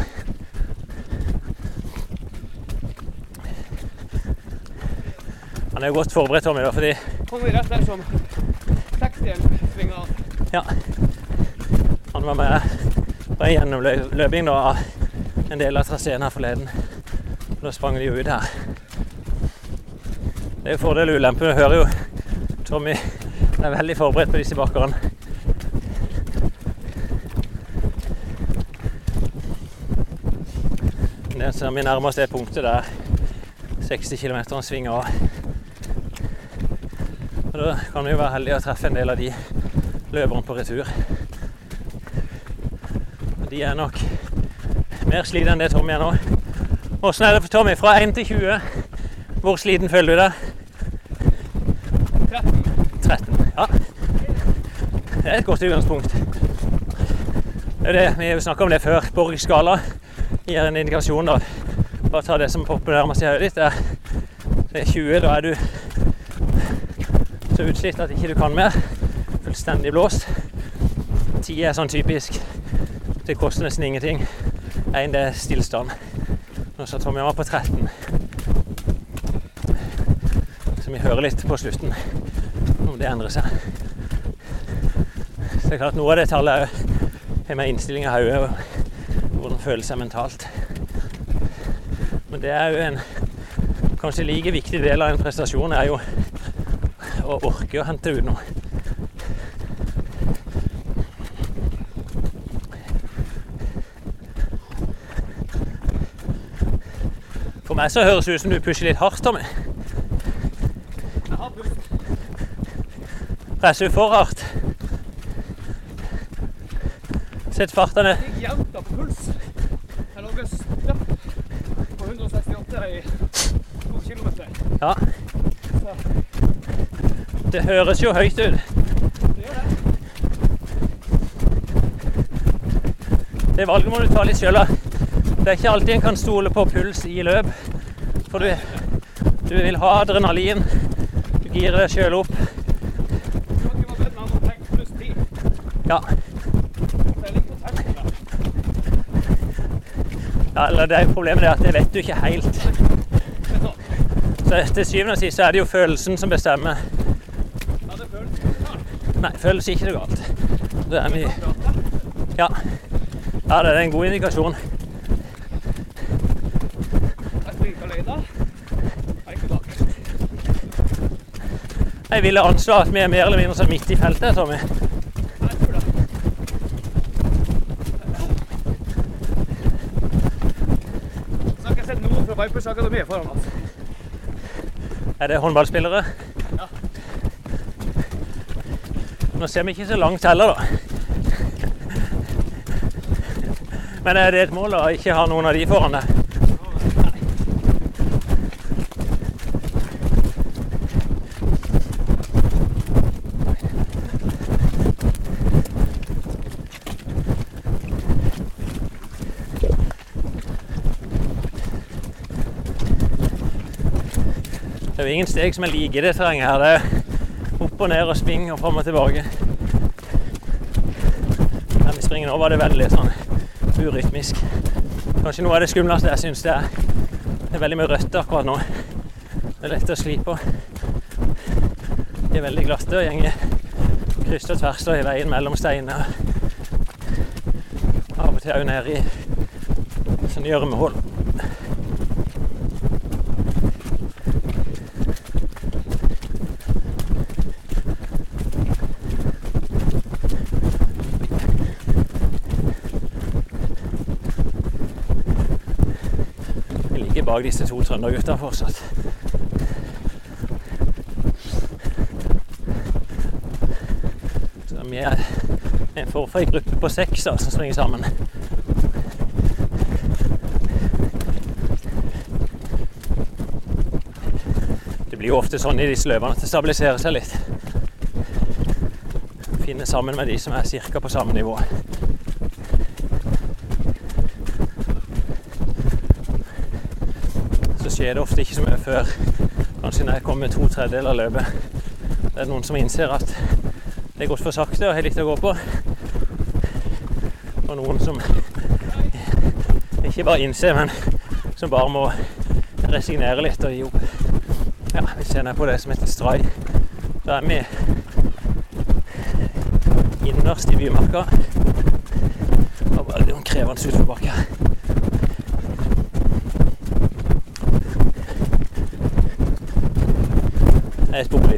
Han er jo godt forberedt, Tommy, fordi Kommer rett der som taxien svinger. Ja. Han var med på en gjennomløping da, av en del av traseen her forleden. Da sprang de jo ut her. Det er jo fordel og ulempe. Du hører jo Tommy er veldig forberedt på disse bakkene. Det som vi nærmest det punktet der 60 km svinger av. Da kan vi jo være heldige å treffe en del av de løperne på retur. De er nok mer slitne enn det Tommy er nå. Åssen er det for Tommy? Fra 1 til 20, hvor sliten føler du deg? 13. 13. Ja. Det er et godt utgangspunkt. Det er det, vi har jo snakka om det før. Borg-skala gir en indikasjon. da. Bare ta det som popper nærmest i hodet ditt. Det er 20, da er du så utslitt at ikke du kan mer. Fullstendig blåst. 10 er sånn typisk det koster nesten ingenting. Én, det er stillstand. Nå sa Tommy han var på 13. Så vi hører litt på slutten om det endrer seg. Så det er klart noe av det tallet òg har med innstilling av hodet og hvordan en føler seg mentalt. Men det er jo en kanskje like viktig del av en prestasjon er jo å orke å hente ut noe. For meg så høres det ut som du pusher litt hardt, Tommy. Jeg har pust. Presser du for hardt? Sett farta ned. Jevnt på puls. Jeg lå og støpp på 168 i to kilometer. Ja. Det høres jo høyt ut. Det valget må du ta litt sjøl. Det er ikke alltid en kan stole på puls i løp. For du, du vil ha adrenalin. Du girer deg sjøl opp. Du kan ikke være bedt med å tenke pluss 10. Ja. Ja eller det er jo problemet er at det vet du ikke helt. Så til syvende og sist er det jo følelsen som bestemmer. Ja, det føles godt. Nei, føles ikke det galt. Det er mye Ja. Ja, det er en god indikasjon. Jeg ville anslå at vi er mer eller mindre så midt i feltet, Tommy. Jeg det. Noen fra Vipers Akademi foran oss. Er det håndballspillere? Ja. Nå ser vi ikke så langt heller, da. Men er det et mål å ikke ha noen av de foran deg? Det er jo ingen steg som er like i det terrenget her. Det opp og ned og spring og fram og tilbake. Men vi springer nå, var det veldig sånn urytmisk. Kanskje noe av det skumleste jeg syns det er. Det er veldig mye rødt akkurat nå. Det er lett å skli på. De er veldig glatte og gjenger kryss og tvers og i veien mellom steiner. Av og til òg ned i sånn gjørmehull. Jeg ligger bak disse to trøndergutta fortsatt. Så vi er en form for en gruppe på seks da, som springer sammen. Det blir jo ofte sånn i disse løpene at det stabiliserer seg litt. Finne sammen med de som er ca. på samme nivå. så skjer det ofte ikke så mye før kanskje når jeg kommer to tredjedeler av løpet. Det er noen som innser at det er gått for sakte og har litt å gå på. Og noen som ikke bare innser, men som bare må resignere litt og gi opp. Ja, vi kjenner på det som heter Stray. Da er vi innerst i bymarka. Det var en krevende utforbakke her.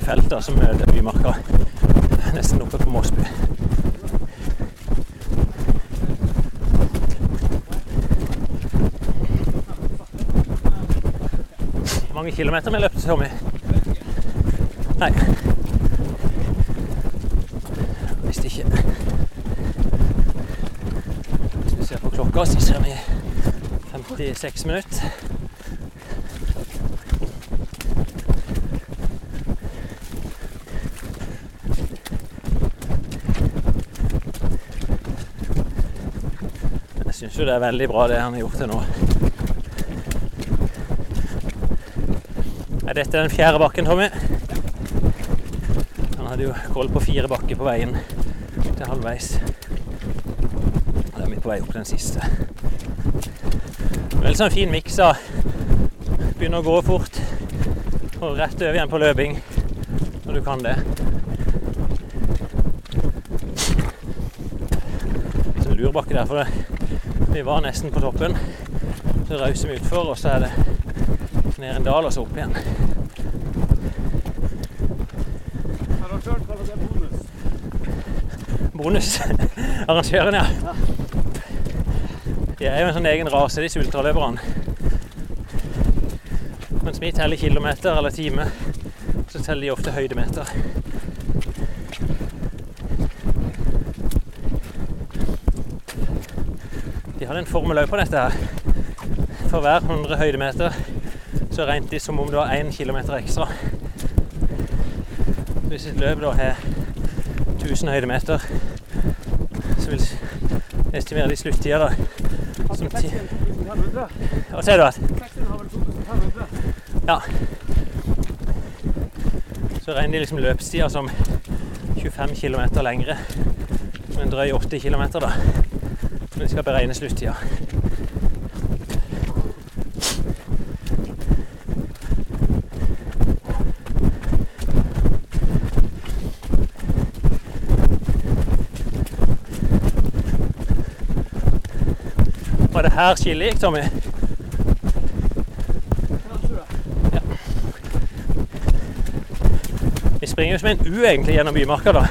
Et da, som er Bymarka. Nesten oppe på Måsby. Hvor mange kilometer vi løpt Tommy? Nei. Visste ikke. Hvis vi ser på klokka, så ser vi 56 minutter. Jeg syns jo det er veldig bra det han har gjort til nå. Er dette den fjerde bakken, Tommy? Han hadde jo koll på fire bakker på veien til halvveis. Der vi på vei opp den siste. Veldig sånn fin miks av begynne å gå fort og rett over igjen på løping når du kan det. Så en lur bakke der, for det. Vi var nesten på toppen. Så rauser vi utfor, og så er det ned en dal og så opp igjen. Arrangøren kaller det bonus. Bonus. Arrangøren, ja. De er jo en sånn egen rase, disse ultraløperne. Mens vi teller kilometer eller time, så teller de ofte høydemeter. De er en formel òg på dette her. For hver 100 høydemeter så regnet de som om det var 1 kilometer ekstra. Hvis et løp da har 1000 høydemeter, så vil jeg estimere de sluttida da som ti... Hva sier du? at? Ja. Så regner de liksom løpstida som 25 km lengre. Som en drøy 80 km, da. De skal beregne sluttida. Var det her skillet gikk, Tommy? Ja. Vi springer jo som en U egentlig gjennom Bymarka, da.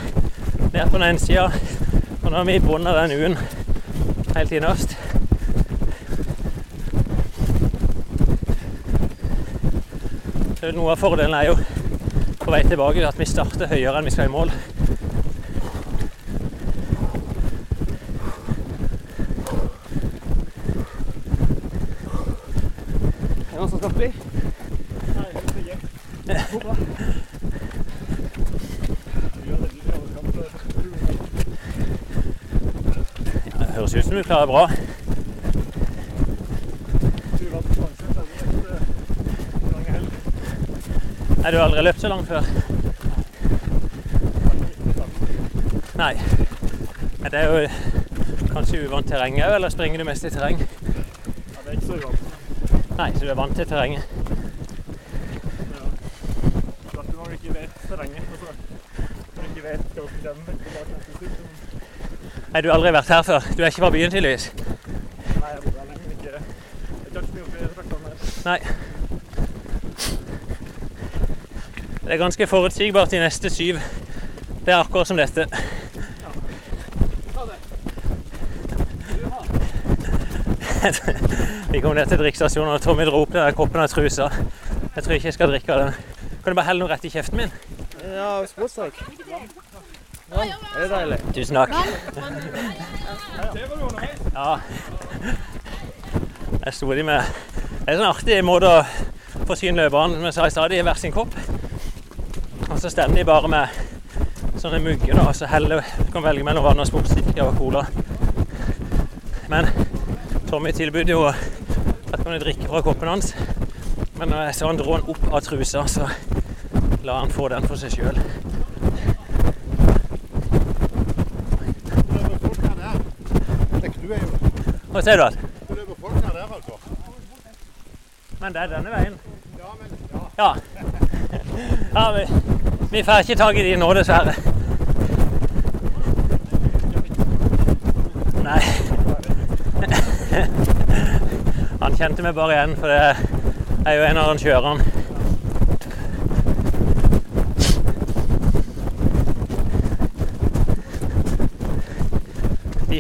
Ned på den ene sida. Og nå er vi i bunnen av den U-en helt innerst. Noe av fordelen er jo på vei tilbake at vi starter høyere enn vi skal i mål. Er det noen som skal fly? Det høres ut som du klarer bra. Nei, du har aldri løpt så langt før? Nei. Det er jo kanskje uvant terreng òg, eller springer du mest i terreng? Ja, det er ikke så uvant. Nei, så du er vant til terrenget. At du når ikke vet terrenget, og så når du ikke vet hva som kommer tilbake neste stund. Nei, du har aldri vært her før. Du er ikke fra byen, tydeligvis. Nei, jeg bor her lenge, ikke Jeg kan ikke mye om traktene. Nei. Det er ganske forutsigbart de neste syv. Det er akkurat som dette. Ja. Ta det. Vi kom ned til drikkestasjonen, og Tommy dro opp den koppen av trusa. Jeg tror ikke jeg skal drikke av den. Kan du bare helle noe rett i kjeften min? Ja, sportssak. Ja, er det deilig? Tusen takk. Ja. Jeg sto de med Det er en sånn artig måte å forsyne løperne som jeg sa i stad, i hver sin kopp. Og så stender de bare med sånne mugger, da, og så heller kan velge mellom vann og sportsdrikke og cola. Men Tommy tilbød jo at man drikke fra koppen hans. Men når jeg så han dro den opp av trusa, så la han få den for seg sjøl. Det løper folk her der. Det er ikke du er Hva ser du? der, altså. Men det er denne veien. Ja, men ja. Ja. ja vi, vi får ikke tak i de nå, dessverre. Nei. Han kjente meg bare igjen, for det er jo en av arrangørene.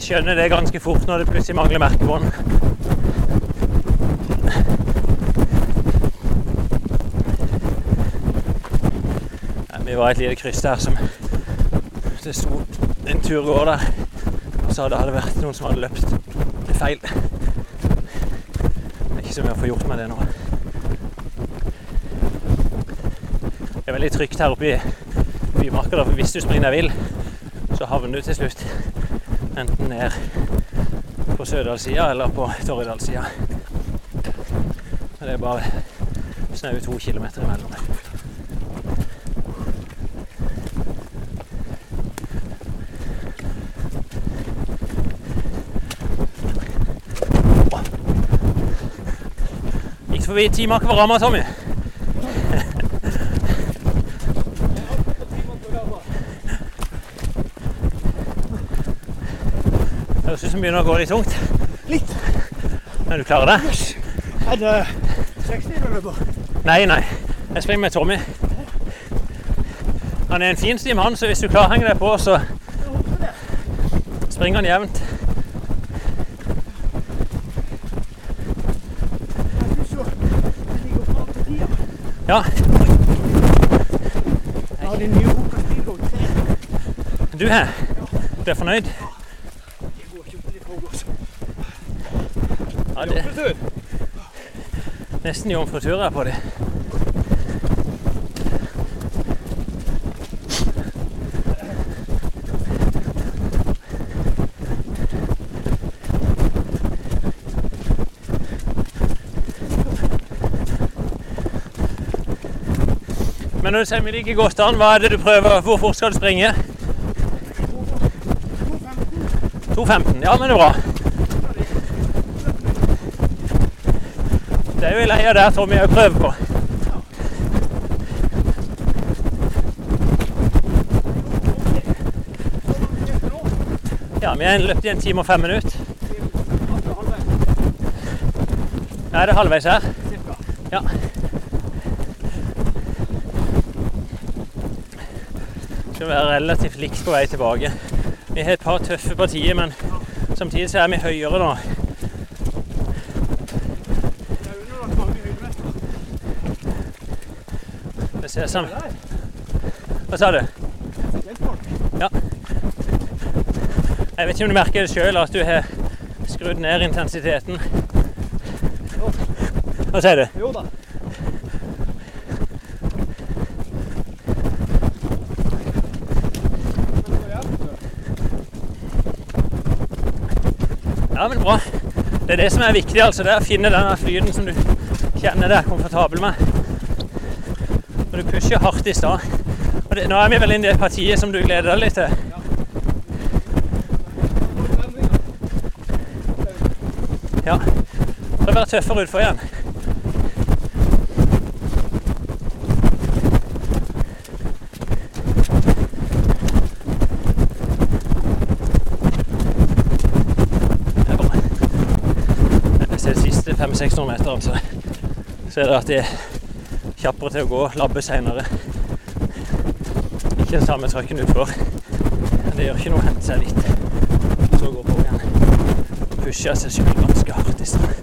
Skjønner det ganske fort når det plutselig mangler merkebånd. Ja, Vi var et lite kryss der som det sto en turgåer der. Og så hadde det vært noen som hadde løpt feil. Det er ikke så mye å få gjort med det nå. Det er veldig trygt her oppe i Bymarka, for hvis du springer deg vill, så havner du til slutt Enten ned på Sørdalssida eller på Torridalssida. Det er bare snaue to kilometer imellom. Gikk forbi Timak Varama, Tommy. Ut som begynner å gå litt tungt. Litt. Men du klarer det? Yes. Er det 60 du løper? Nei, nei. Jeg springer med Tommy. Han er en fin stim, han, så hvis du klarer å henge deg på, så springer han jevnt. Ja, Jeg har din nye Hoka Speedgo 3. du her. Du er fornøyd? Det går ikke opp i forgårs. Ja, det er nesten jomfrutur på dem. Men når du sier vi liker godt an, hva er det du prøver? Hvor fort skal du springe? 2.15. Ja, men det er bra. Det er jo i leia der Tommy òg prøver på. Ja, vi har løpt i en time og fem minutter. Ja, er det halvveis her? Ja. Skal være relativt likt på vei tilbake. Vi har et par tøffe partier, men samtidig så er vi høyere nå. Det ser sånn Hva sa du? Ja. Jeg vet ikke om du merker det sjøl, at du har skrudd ned intensiteten. Hva sier du? Jo da. Ja, men bra. Det er det som er viktig, altså. Det er å finne den flyten som du kjenner deg komfortabel med. Når du pusher hardt i stad. Og det, nå er vi vel inne i det partiet som du gleder deg litt til. Ja. Prøv å være tøffere utfor igjen. Det er bra. Jeg ser de siste 500-600 meter, så, Så er det at de kjappere til å gå, labbe seinere. Ikke den samme trøkken utfor. Det gjør ikke noe å hente seg litt. Så gå på igjen. Pushe seg sjøl ganske hardt i stad.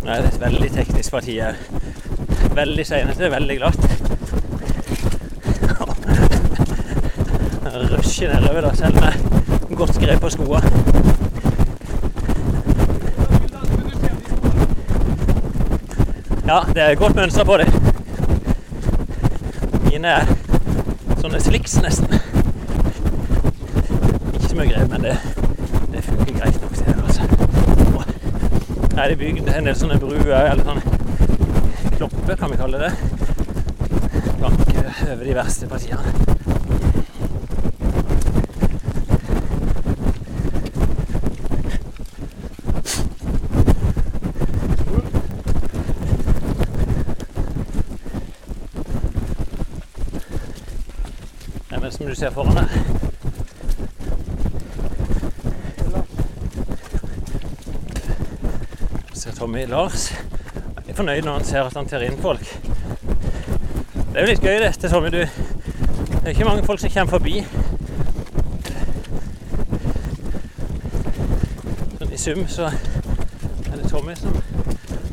Nå er det et veldig teknisk parti her. Veldig seinete, veldig glatt. Rusher nedover da, selv med godt grep på skoa. Ja, det er godt mønster på det. Mine er sånne sliks, nesten. Ikke så mye greier, men det, det funker greit nok her, altså. Her er det bygd en del sånne bruer, eller sånne klopper, kan vi kalle det. Bak eh, over de verste partiene. Det er vel som ser foran deg. ser Tommy Lars er fornøyd når han ser at han tar inn folk. Det er jo litt gøy dette, Tommy. Du, det er ikke mange folk som kommer forbi. Sånn I sum så er det Tommy som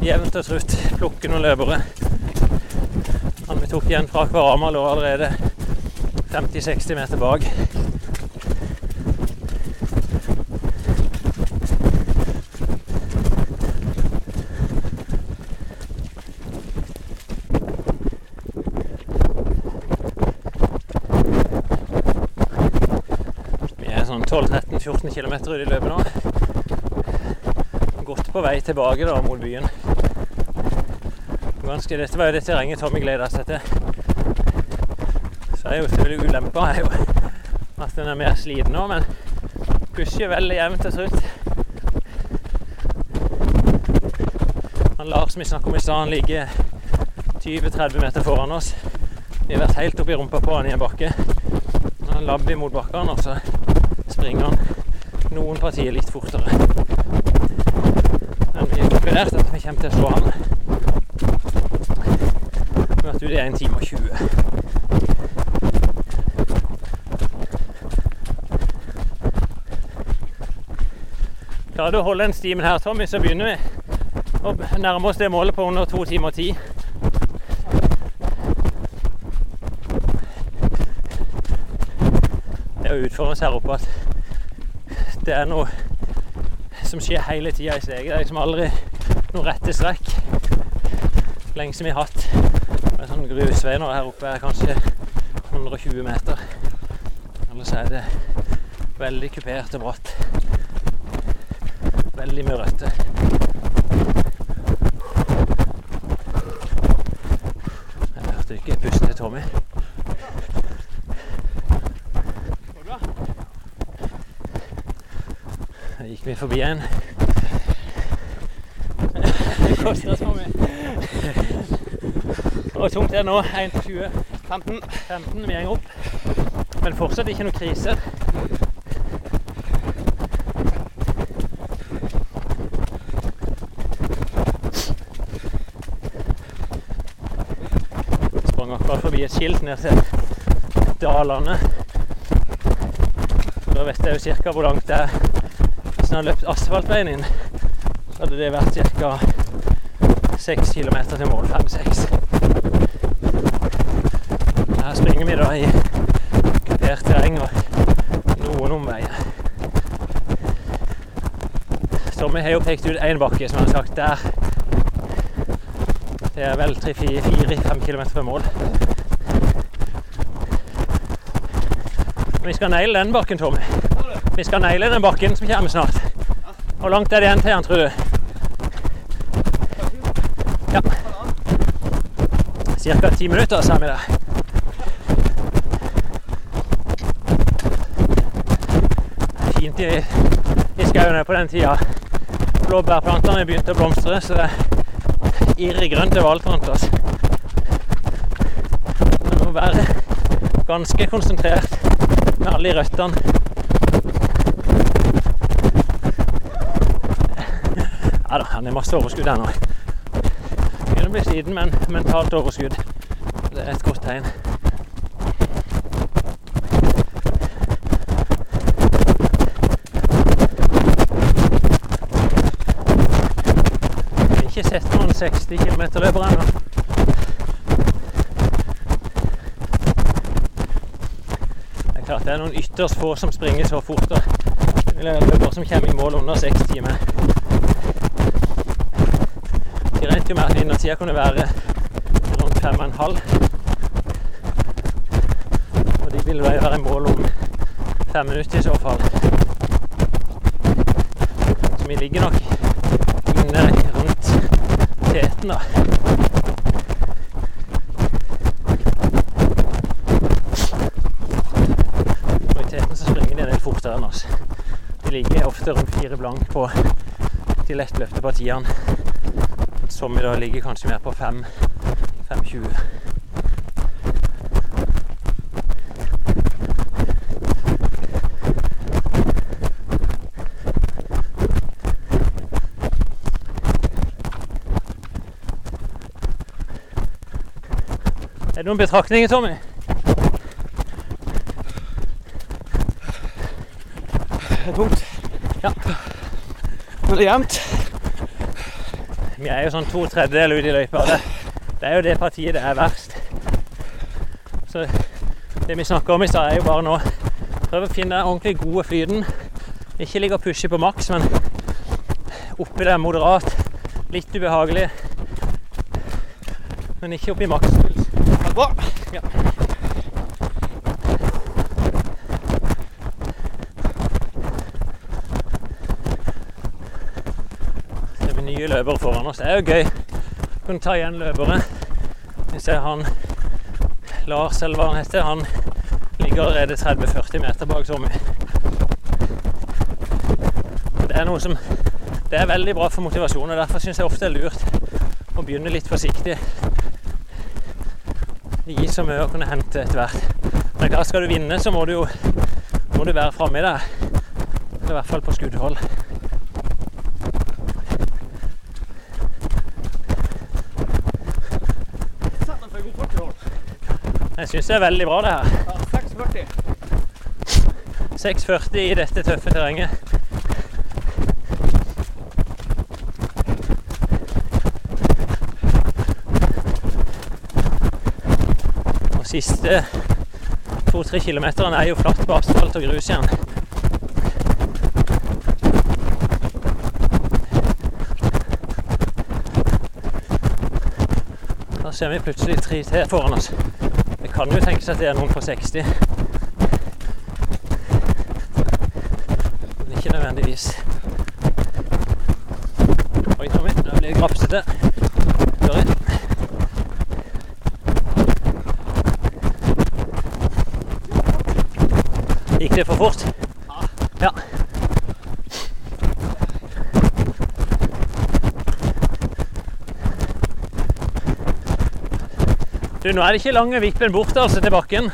jevnt og trutt plukker noen løpere. Han vi tok igjen fra Kvarama lå allerede 50-60 meter bak. Vi er sånn 12-13-14 km ut i løpet nå. Godt på vei tilbake da mot byen. Ganske, dette var jo det terrenget Tommy gleda seg til. Så er jo selvfølgelig ulempa er jo at den er mer sliten nå, men pusher veldig jevnt og trutt. Han Lars vi snakket om i stad, han ligger 20-30 meter foran oss. Vi har vært helt oppi rumpa på han i en bakke. Han labber mot bakken, og så springer han noen partier litt fortere. Men vi er konkurrert at vi kommer til å slå han. Vi har vært ute i 1 time og 20. Klarer du å holde den stimen her, Tommy, så begynner vi å nærme oss det målet på under to timer og ti. Det er utfordre oss her oppe at det er noe som skjer hele tida i steget. Det er liksom aldri noe rette strekk. Lengst vi har hatt en sånn grusvei nå her oppe er kanskje 120 meter. Ellers er det veldig kupert og bratt. Veldig mye røtter. Jeg hørte ikke pusten til Tommy. Da gikk vi forbi en. Det koster så mye. Hvor tungt er det nå? 1 til 20? 15. 15. Vi går opp. Men fortsatt ikke noe krise. Sprang akkurat forbi et skilt ned til Dalane. Da vet jeg jo ca. hvor langt det er. Hvis en hadde løpt asfaltveien inn, så hadde det vært ca. 6 km til mål. 5-6. Her springer vi da i kupert terreng og noen omveier. Tommy har jo pekt ut én bakke, som han har sagt der. Det er vel 3-4-5 km fra mål. Vi skal naile den bakken, Tommy. Vi skal naile den bakken som kommer snart. Hvor langt er det igjen til den, tror du? Ja. Cirka ti minutter, sa vi der. Fint i, i skauene på den tida. Blåbærplantene begynte å blomstre, så det er irrgrønt overalt rundt oss. Det må være ganske konsentrert alle i røttene. Ja da, han er masse overskudd her nå. Begynner å bli sliten, men mentalt overskudd. Det er et godt tegn. Jeg har ikke sett noen 60 km-løpere ennå. Det er noen ytterst få som springer så fort. er løpere som kommer i mål under 6 timer. De regnet jo med at vinnertida kunne være rundt fem og en halv. Og de ville være i mål om fem minutter i så fall. Så vi ligger nok inne rundt teten, da. Og i teten så springer de en del fortere enn oss. De ligger ofte rundt fire blank på de lettløfte partiene. Som i dag ligger kanskje mer på 5 5,20. Er det noen betraktninger, Tommy? Det er tungt. Er jevnt. Vi er jo sånn to tredjedeler ute i løypa. Det, det er jo det partiet det er verst. Så det vi snakker om i stad, er jo bare nå prøve å finne den ordentlig gode flyten. Ikke ligge og pushe på maks, men oppi det moderat. Litt ubehagelig. Men ikke oppi maks. Det er bra. Ja. Det blir nye løpere foran oss. Det er jo gøy. Kunne ta igjen løpere. Vi ser han Lars, eller hva han heter, han ligger allerede 30-40 meter bak Tommy. Det er noe som Det er veldig bra for motivasjon, og derfor syns jeg ofte det er lurt å begynne litt forsiktig. Gir så mye å kunne hente etter hvert. Men klart, skal du vinne, så må du jo må du være framme i det. I hvert fall på skuddhold. Sett den for god fart i hold. Jeg syns det er veldig bra, det her. Ja, 6,40. 6,40 i dette tøffe terrenget. Og siste to-tre kilometerne er jo flatt på asfalt og grus igjen. Da ser vi plutselig tre til foran oss. Kan jo tenkes at det er noen på 60. Men ikke nødvendigvis. Oi, Tommy, nå blir det grafsete. Gikk det for fort? Ja. Du, nå er det ikke lange vippen bort altså til bakken.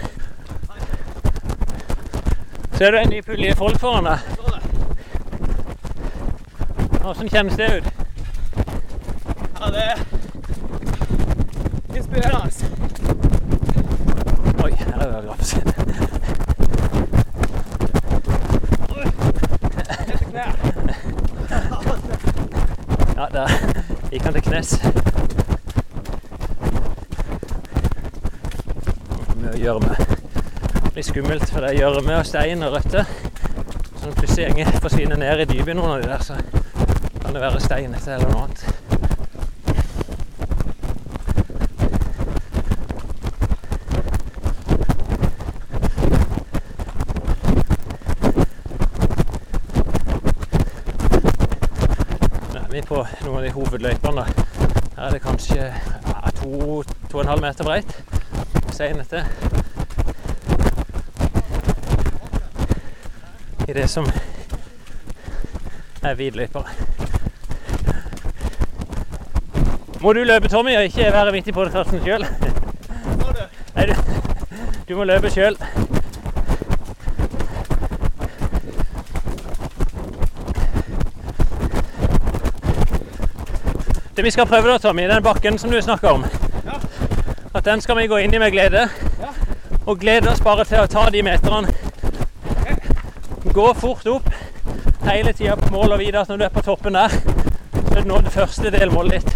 Ser du en ny pulje folk foran deg? Hvordan kjennes det ut? Ja, det er inspirerende. Oi, her er det graps. Helt til kneet. Ja, der gikk han til knes. Mye gjørme. Blir skummelt, for det gjørme og stein og røtter. Så når plutselig forsvinner ned i dypet noen av de der, så kan det være steinete eller noe annet. På noen av de hovedløypene. Her er det kanskje ja, to, to og en halv meter breit. Steinete. Det som er hvitløypere. Må du løpe, Tommy, og ikke være midt i podkasten sjøl? Nei, du, du må løpe sjøl. Det vi skal prøve da, Tommy, den bakken som du snakker om, at den skal vi gå inn i med glede. Og glede oss bare til å ta de meterne. Gå fort opp hele tida på mål og vite at når du er på toppen der, så er du nå det første delmålet ditt.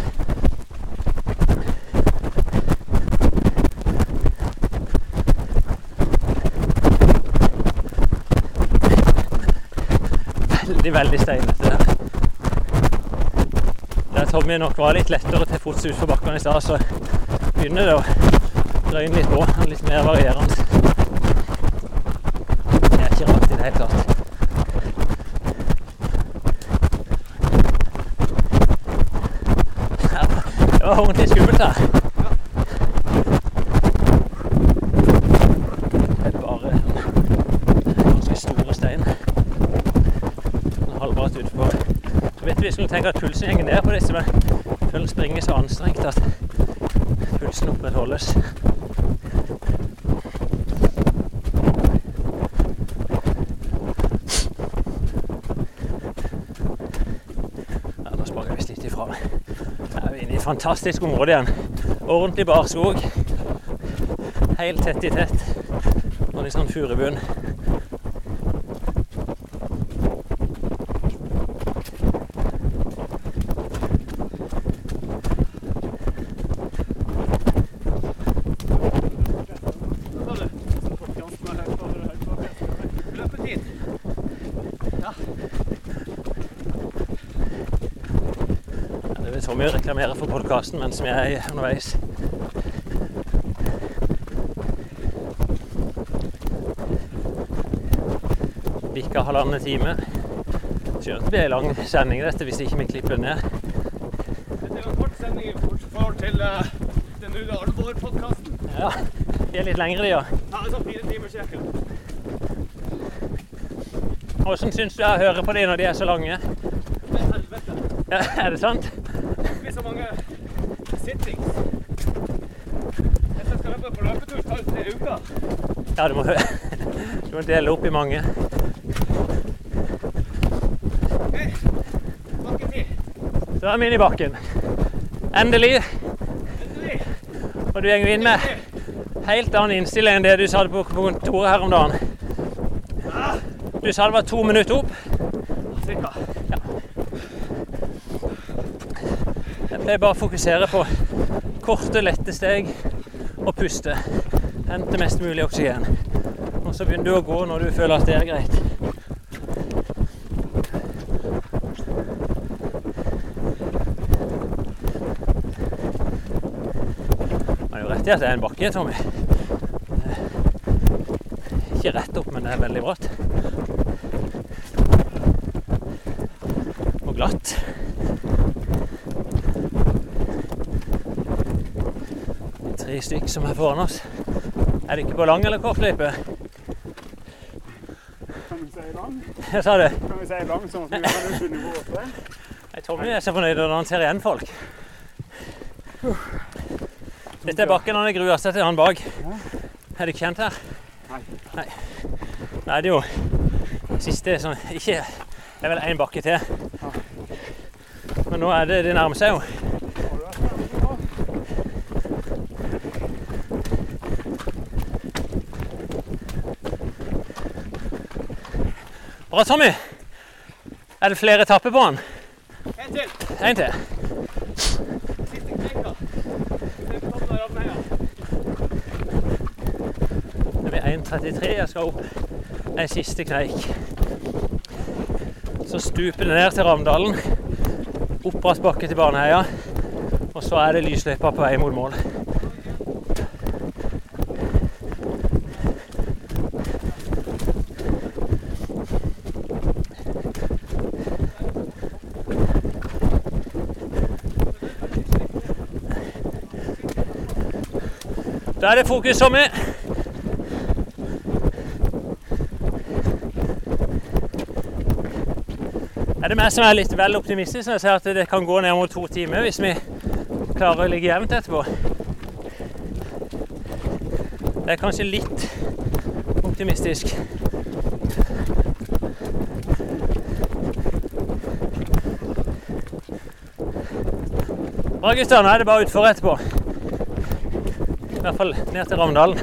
Veldig, veldig steinete der. Der Tommy nok var litt lettere til fots utfor bakkene i stad, så begynner det å drøyne litt på. Litt mer varierende. Det er ikke rart i det hele tatt. Ja, Det var ordentlig skummelt her. Det er bare en ganske store stein. Halvbratt utfor. Så du, vi skulle tenke at pulsen henger ned på disse, men føler springer så anstrengt at pulsen opprettholdes. Ja, nå sprang jeg visst litt ifra. Her er vi inne i et fantastisk område igjen. Ordentlig barskog. Helt tett i tett. Og litt sånn furubunn. Løpetid. Ja, det vil Tommy reklamere for podkasten mens vi er underveis. Bikka halvannen time. Skjønner at det blir lang sending dette hvis ikke vi klipper ned. Dette er en kort sending i forhold til uh, den nye Alvor-podkasten. Ja, de er litt lengre, de, ja. Ja, altså fire timer cirka. Hvordan syns du jeg hører på de når de er så lange? Er. Ja, er det sant? Det blir så mange sittings. Hvis jeg skal løpe på løpetur, tar det tre uker. Ja, du må, du må dele opp i mange. Ok. Så er vi inne i bakken. Endelig. Endelig. Og du går inn med helt annen innstilling enn det du sa på kontoret her om dagen. Du sa det var to minutter opp. Cirka. Jeg pleier bare å fokusere på korte, lette steg og puste. Hente mest mulig oksygen. Og så begynner du å gå når du føler at det er greit. Man har jo rett i at det er en bakke, Tommy. Ikke rett opp, men det er veldig bratt. Og glatt. Tre stykk som er foran oss. Er du ikke på lang eller kort løype? Kan vi si lang? Jeg sa det. Kan vi si lang, sånn at vi kan skynde på åtte? Nei, Tommy er så fornøyd når han ser igjen folk. Dette er bakken han er grua seg til, han bak. Er du ikke kjent her? Nei. Nei. Nå er det jo siste sånn Ikke Det er vel én bakke til. Men nå er det Det nærmer seg jo. Har du vært her nå? Bra, Tommy. Er det flere etapper på han? En til. En til. Siste. Det blir 1,33 jeg skal opp. En siste kneik. Så stuper det ned til Ravndalen. Opp bratt bakke til Baneheia. Og så er det lysløypa på vei mot mål. Da er fokus, Tommy. Er det meg som er litt vel optimistisk når jeg ser at det kan gå ned mot to timer hvis vi klarer å ligge jevnt etterpå? Det er kanskje litt optimistisk. Bra, gutter. Nå er det bare utfor etterpå. I hvert fall ned til Ravndalen.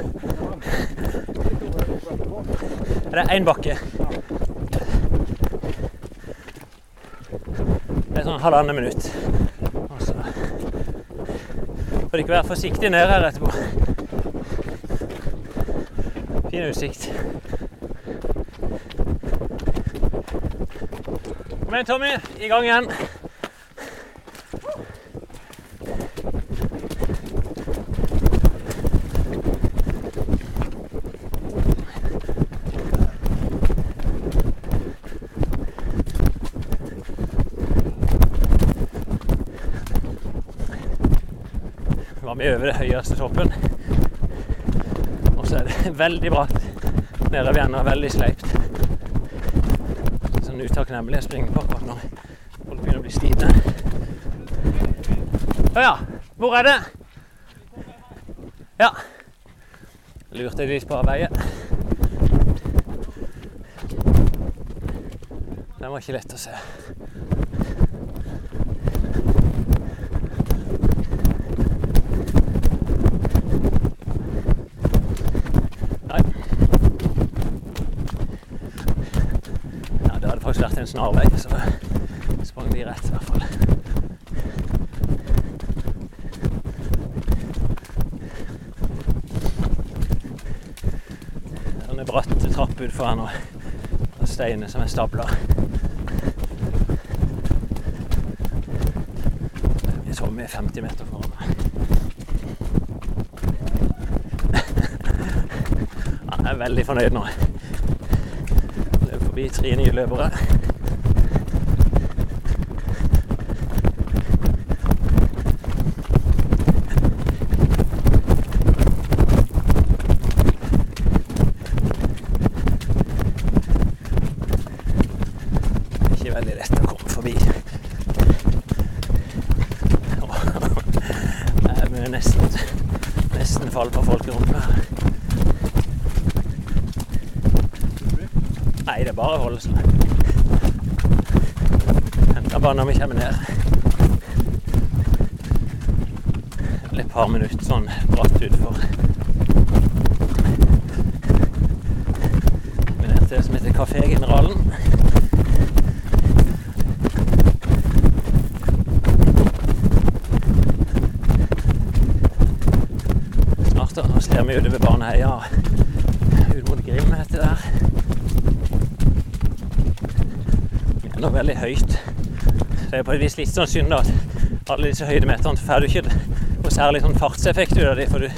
Det er én bakke. Det er sånn halvannet minutt. Og så får dere være forsiktige ned her etterpå. Fin utsikt. Kom igjen, Tommy. I gang igjen. Vi over det høyeste toppen. Og så er det veldig bratt nede igjen og veldig sleipt. Sånn utakknemlig å springe på akkurat nå. Folk begynner å bli slitne. Å ja. Hvor er det? Ja. Lurte litt på avveie. Den var ikke lett å se. Nei. Ja, det hadde faktisk vært en snarvei, så sprang vi rett i hvert fall. Sånne bratte trapp utfor her nå. Og steiner som er stabla. Vi er 50 meter foran meg. Han er veldig fornøyd nå. Løp forbi tre nye løpere. egentlig veldig lett å komme forbi. Jeg må nesten, nesten falle på folkegrommet her. Nei, det er bare å holde seg. Venter bare når vi kommer ned. Et par minutter sånn bratt utfor. Men det som heter Kafé Generalen ser vi utover Baneheia ut mot Grim heter det der. Det er nå veldig høyt. Det er på et vis litt sånn synd at alle disse høydemeterne får du ikke noe særlig sånn fartseffekt ut av dem, for du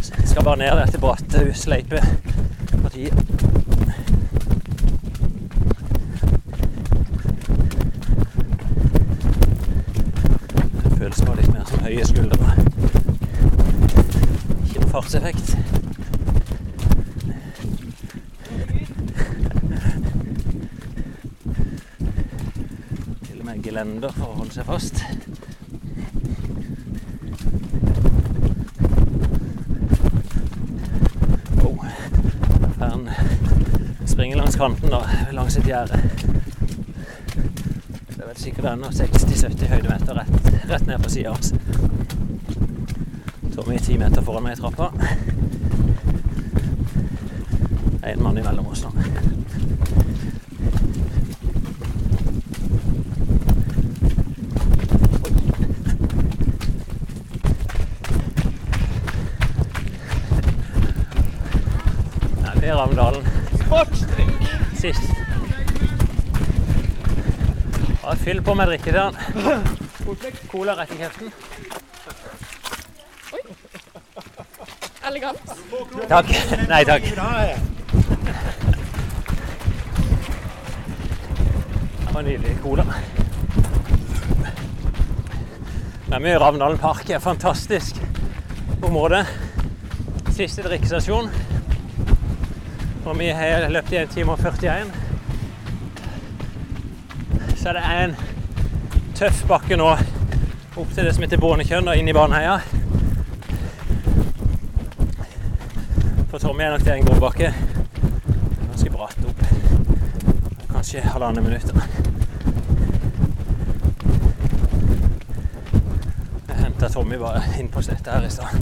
skal bare ned dette bratte, sleipe partiet. Det føles bare litt mer som høye skuldre. Ikke noe fartseffekt. Til og med gelender for å holde seg fast. Oh. Han springer langs kanten da, langs et gjerde. Det er vel sikkert ennå 60-70 høydemeter rett, rett ned på sida hans. Tommy ti meter foran meg i trappa. Det er en mann imellom oss nå. Nei, det er Ravndalen. Sportsdrikk. Sist. På med drikke til han. Cola rett i kjeften. Elegant. Takk. Nei takk. Det var nydelig cola. Det er mye Ravndalen park er fantastisk område. Siste drikkestasjon. Og vi har løpt i 1 time og 41. Så er det en tøff bakke nå opp til det som heter Bånekjønn og inn i Baneheia. For Tommy er nok det en god bakke. Ganske bratt opp. Kanskje halvannet minutt. Jeg henta Tommy bare inn på slettet her i stad,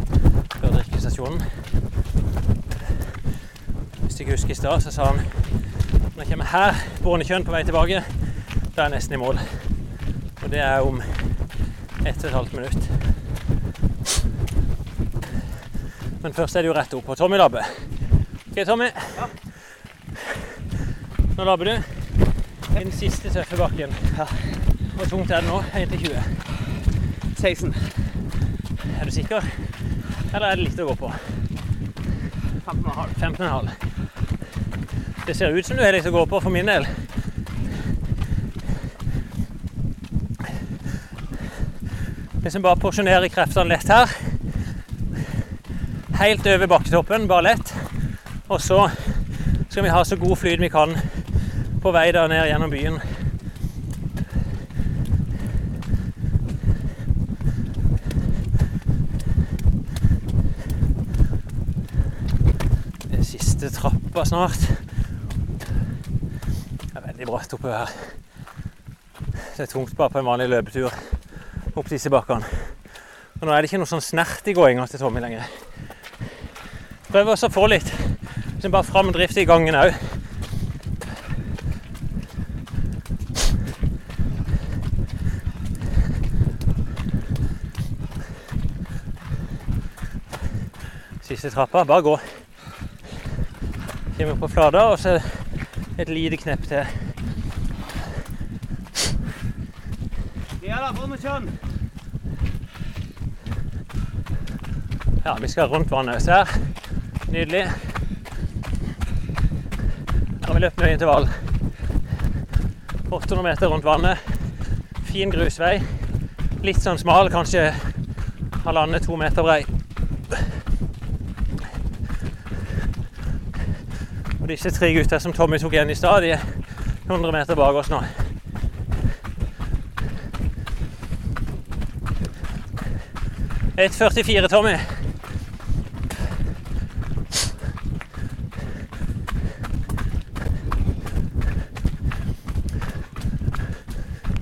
før drikkestasjonen. Hvis jeg husker i stad, så sa han når jeg kommer her, Bånekjønn på vei tilbake, da er jeg nesten i mål. Det er om ett og et halvt minutt. Men først er det jo rett opp og Tommy labber. OK, Tommy. Nå labber du. I den siste tøffe bakken. Hvor tungt er det nå? 1 til 20. 16. Er du sikker? Eller er det litt å gå på? 15,5. 15,5. Det ser ut som du har litt å gå på for min del. Liksom bare porsjonere kreftene lett her. Helt over bakketoppen, bare lett. Og så skal vi ha så god flyt vi kan på vei der ned gjennom byen. Er siste trappa snart. Det er veldig bratt oppover her. Det er tungt bare på en vanlig løpetur opp disse bakkene. Og nå er det ikke noe sånn snert i gåinga til Tommy lenger. Prøv å få litt så bare framdrift i gangen òg. Siste trappa. Bare gå. Kommer på flata, og så et lite knepp til. Ja. Ja, vi skal rundt Vannøs her. Nydelig. Her har vi løpt mye intervall. 800 meter rundt vannet. Fin grusvei. Litt sånn smal, kanskje halvannen-to meter brei. Og disse tre gutta som Tommy tok igjen i stad, de er 100 meter bak oss nå. 1,44, Tommy.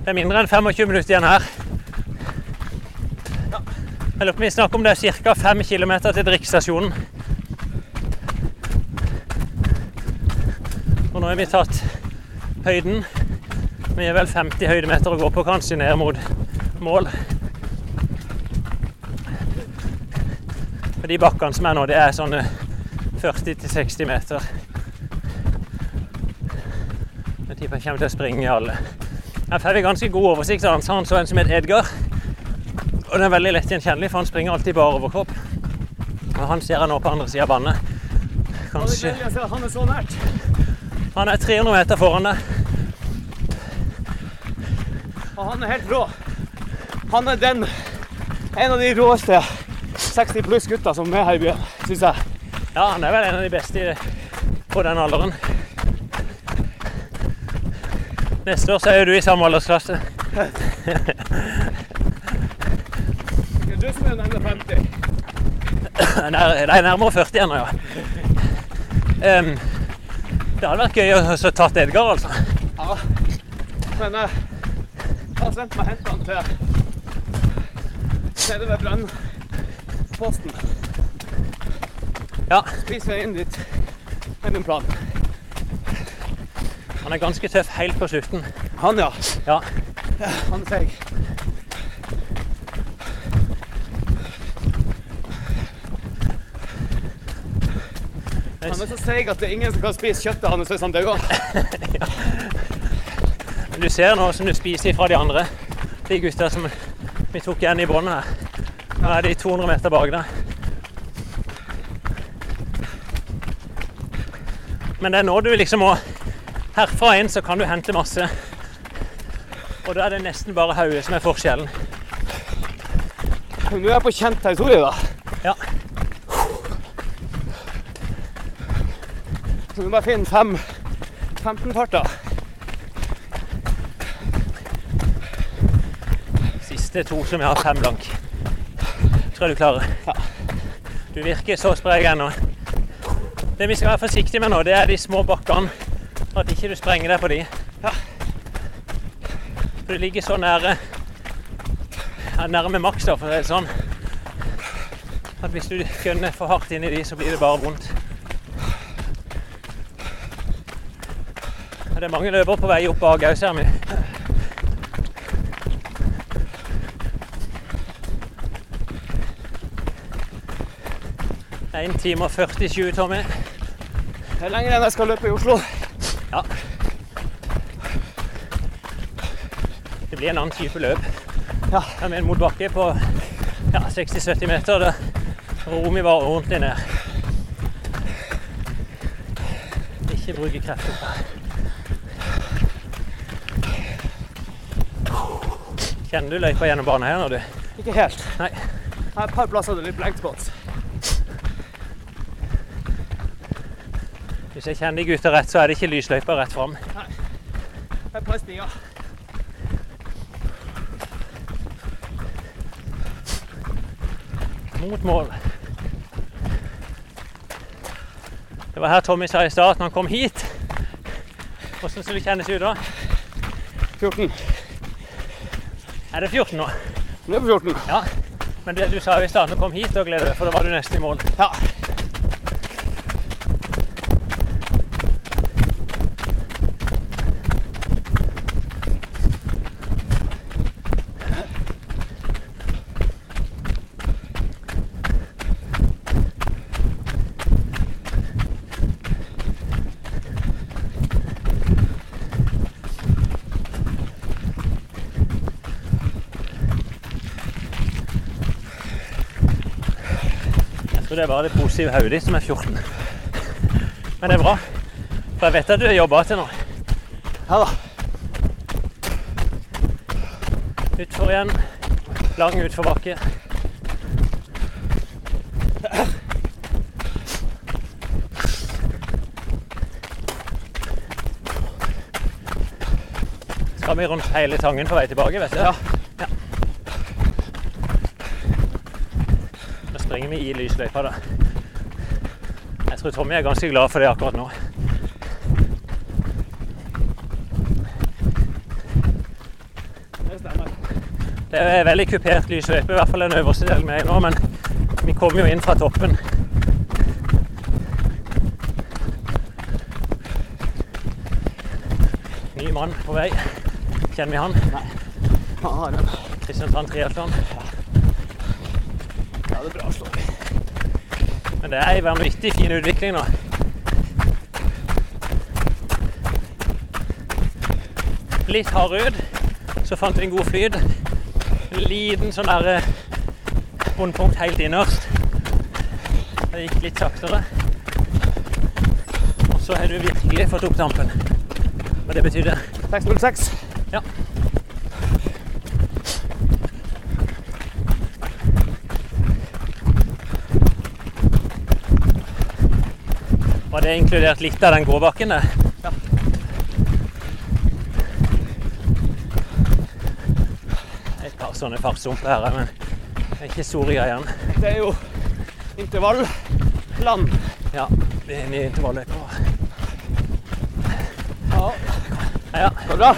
Det er mindre enn 25 minutter igjen her. Jeg lurer på om vi snakker om det er ca. 5 km til drikkestasjonen. Og nå har vi tatt høyden. Vi er vel 50 høydemeter å gå på, kanskje ned mot mål. Og de bakkene som er nå, det er sånne 40-60 meter. Jeg tipper jeg kommer til å springe i alle. Her får vi ganske god oversikt av han. Så han så en som het Edgar. Og den er veldig lett gjenkjennelig, for han springer alltid bare overkropp. Og han ser jeg nå på andre sida av vannet. Kanskje Han er så nært. Han er 300 meter foran deg. Og han er helt rå. Han er den en av de råeste 60 pluss gutter som er her i byen, syns jeg. Ja, han er vel en av de beste på den alderen. Neste år så er jo du i samme aldersklasse. Er du som er nærmere 50. Nær, det er nærmere 40 ennå, ja. Um, det hadde vært gøy å så tatt Edgar, altså. Ja. Men eh, jeg har sendt meg hentene til nede ved brannposten. Ja, Spis veien dit. Det er min plan. han er ganske tøff helt på slutten. Han, ja. Ja, Han er seig. Han er så seig at det er ingen som kan spise kjøttet hans hvis han dør. men du ser nå som du spiser fra de andre. De gutta som vi tok igjen i båndet her. Nå er de 200 meter bak deg. Men det er nå du liksom må Herfra inn så kan du hente masse. Og da er det nesten bare hodet som er forskjellen. Nå er jeg på kjent territorium, da. Ja. Så nå må jeg finne fem 15-farter. Siste to som jeg har fem blank. Tror jeg du klarer. Du virker så sprek ennå. Det vi skal være forsiktige med nå, det er de små bakkene. At ikke du sprenger deg på de. For du ligger så nære ja, nærme maks, da, for å si det sånn. At hvis du gønner for hardt inn i de, så blir det bare vondt. Det er mange løpere på vei opp bak òg, ser vi. 1 time og 47, Tommy. Det er lenger enn jeg skal løpe i Oslo. Ja. Det blir en annen type løp. Ja. Jeg mener mot bakke på ja, 60-70 meter. Da roer vi bare ordentlig ned. Ikke bruke krefter på det. Kjenner du løypa gjennom banen her nå, du? Ikke helt. Nei. Her er et par plasser det er litt blank spots. Hvis jeg kjenner gutta rett, så er det ikke lysløypa rett fram. Det er et par stier. Mot mål. Det var her Tommy sa i stad at han kom hit Hvordan skal det kjennes ut da? 14. Er det 14 nå? Nå er på 14. Ja. Men det du sa jo i stad, at du kom hit, da gleder du deg, for da var du nesten i mål. Ja. Det er bare det positive hodet ditt som er 14. Men det er bra. For jeg vet at du har jobba til nå. Ja da. Utfor igjen. Lang utforbakke. Skal vi rundt hele Tangen på vei tilbake, vet du? Ja. Springer vi i lysløypa, da. Jeg tror Tommy er ganske glad for det akkurat nå. Det stemmer. Det er veldig kupert lysløype, i hvert fall den øverste delen i nå, men vi kommer jo inn fra toppen. Ny mann på vei. Kjenner vi han? Nei. Kristian. Kristiansand Triathlon. Ja, det er bra slå. Men det er en vanvittig fin utvikling nå. Litt hard ut, så fant vi en god flyt. En liten sånn der eh, bunnpunkt helt innerst. Det gikk litt saktere. Og så har du virkelig fått opp dampen. Og det betyr det. 606. Ja. Det inkludert litt av den gåbakken der? Ja. Et par sånne fartshumper her, men det er ikke store greiene. Det er jo intervallland. Ja, vi er inne i intervalløypa. Ja, ja. går det bra?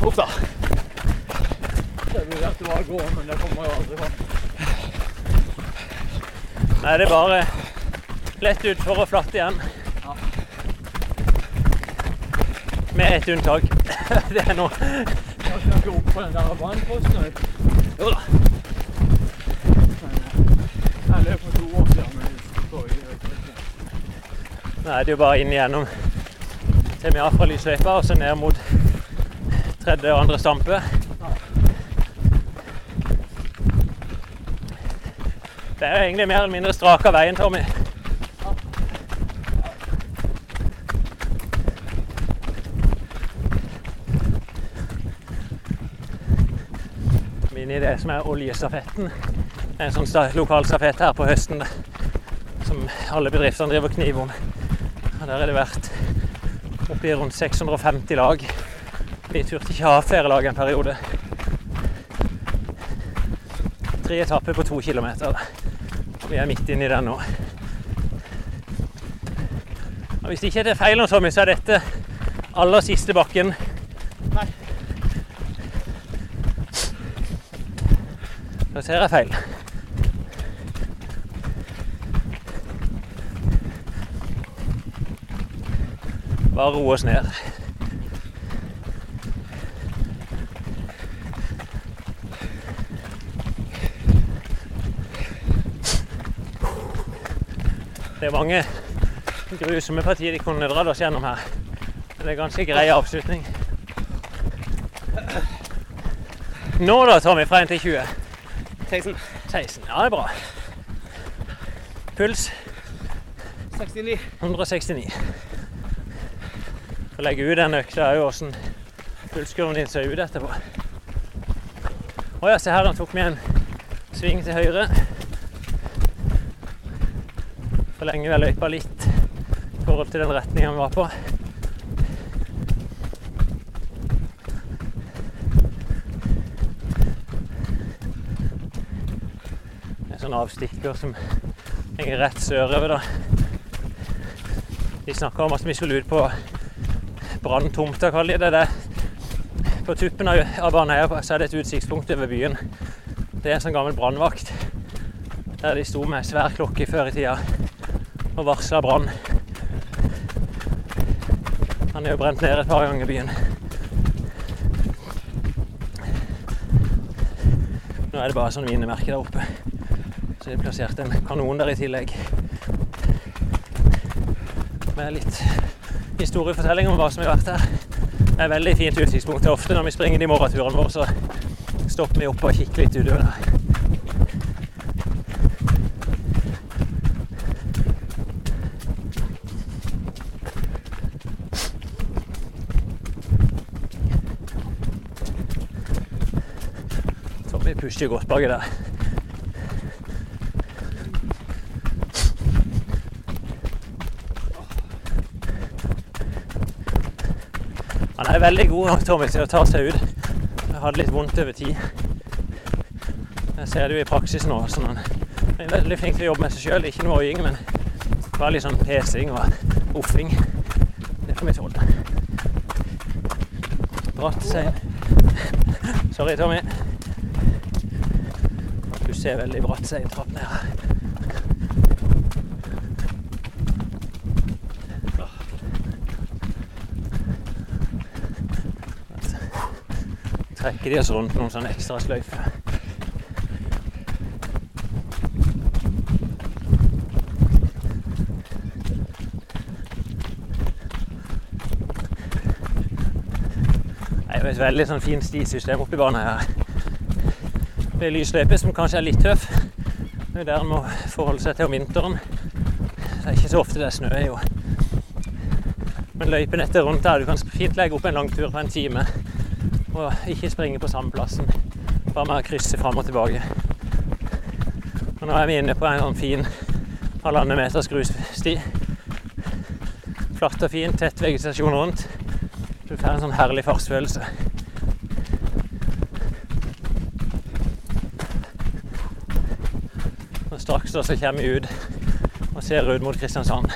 Opp da. Det blir at det var gående, men det kommer jo aldri fram. Nei, det er bare lett utfor og flatt igjen. Med ett unntak. Det er nå skal ikke opp på den der vannposten. Jo da. Jeg løp for to år siden, men jeg husker ikke. Nå er det jo bare inn igjennom til vi har fra lysløypa og så ned mot tredje og andre stampe. Det er jo egentlig mer eller mindre strak av veien, Tommy. Min idé som er oljestafetten. En sånn lokal stafett her på høsten som alle bedriftene driver kniv om. Og der er det vært oppi rundt 650 lag. Vi turte ikke ha flere lag en periode. Tre etapper på to kilometer. Vi er midt inne i den nå. Og hvis ikke det er feil så er dette aller siste bakken. Nei. Da ser jeg feil. Bare roe oss ned. Det er mange grusomme partier de kunne dratt oss gjennom her. Men det er ganske grei avslutning. Nå da, Tommy, fra 1 til 20? 16. 16. Ja, det er bra. Puls 69. 169. Å legge ut den økta er jo åssen pulskurven din ser ut etterpå. Å ja, se her, han tok med en sving til høyre. Forlenger vel løypa litt i forhold til den retninga vi var på. En sånn avstikker som henger rett sørover, da. De snakka om at vi skulle ut på branntomta, kaller de det. det. På tuppen av Baneheia er det et utsiktspunkt over byen. Det er en sånn gammel brannvakt. Der de sto med svær klokke før i tida og varsla brann. Han er jo brent ned et par ganger i byen. Nå er det bare sånn minnemerke der oppe. Så de det plassert en kanon der i tillegg. Med litt historiefortelling om hva som har vært her. Det er veldig fint er ofte når vi springer de morgenturene våre, så stopper vi opp og kikker litt utover der. Pusher godt baki der. Han er veldig god Tommy til å ta seg ut. Jeg hadde litt vondt over tid. Jeg ser det jo i praksis nå. Sånn han er veldig flink til å jobbe med seg sjøl. Ikke noe øying, men bare litt sånn pesing og offing. Det får vi tåle. Bratt sein. Sorry, Tommy. Ser veldig bratt seintrapp ned her. trekker de oss rundt noen sånne ekstra sløyfer. Det er jo et veldig sånn fint stisystem oppi banen her. Det lysløype som kanskje er litt tøff. Det er der en må forholde seg til om vinteren. Det er ikke så ofte det er snø, jo. Men løypenettet rundt der, du kan fint legge opp en langtur på en time. Og ikke springe på samme plassen. Bare med å krysse fram og tilbake. Og nå er vi inne på en sånn fin halvannen meters grussti. Flatt og fin, tett vegetasjon rundt. Du får en sånn herlig fartsfølelse. Straks da så kommer vi ut og ser ut mot Kristiansand.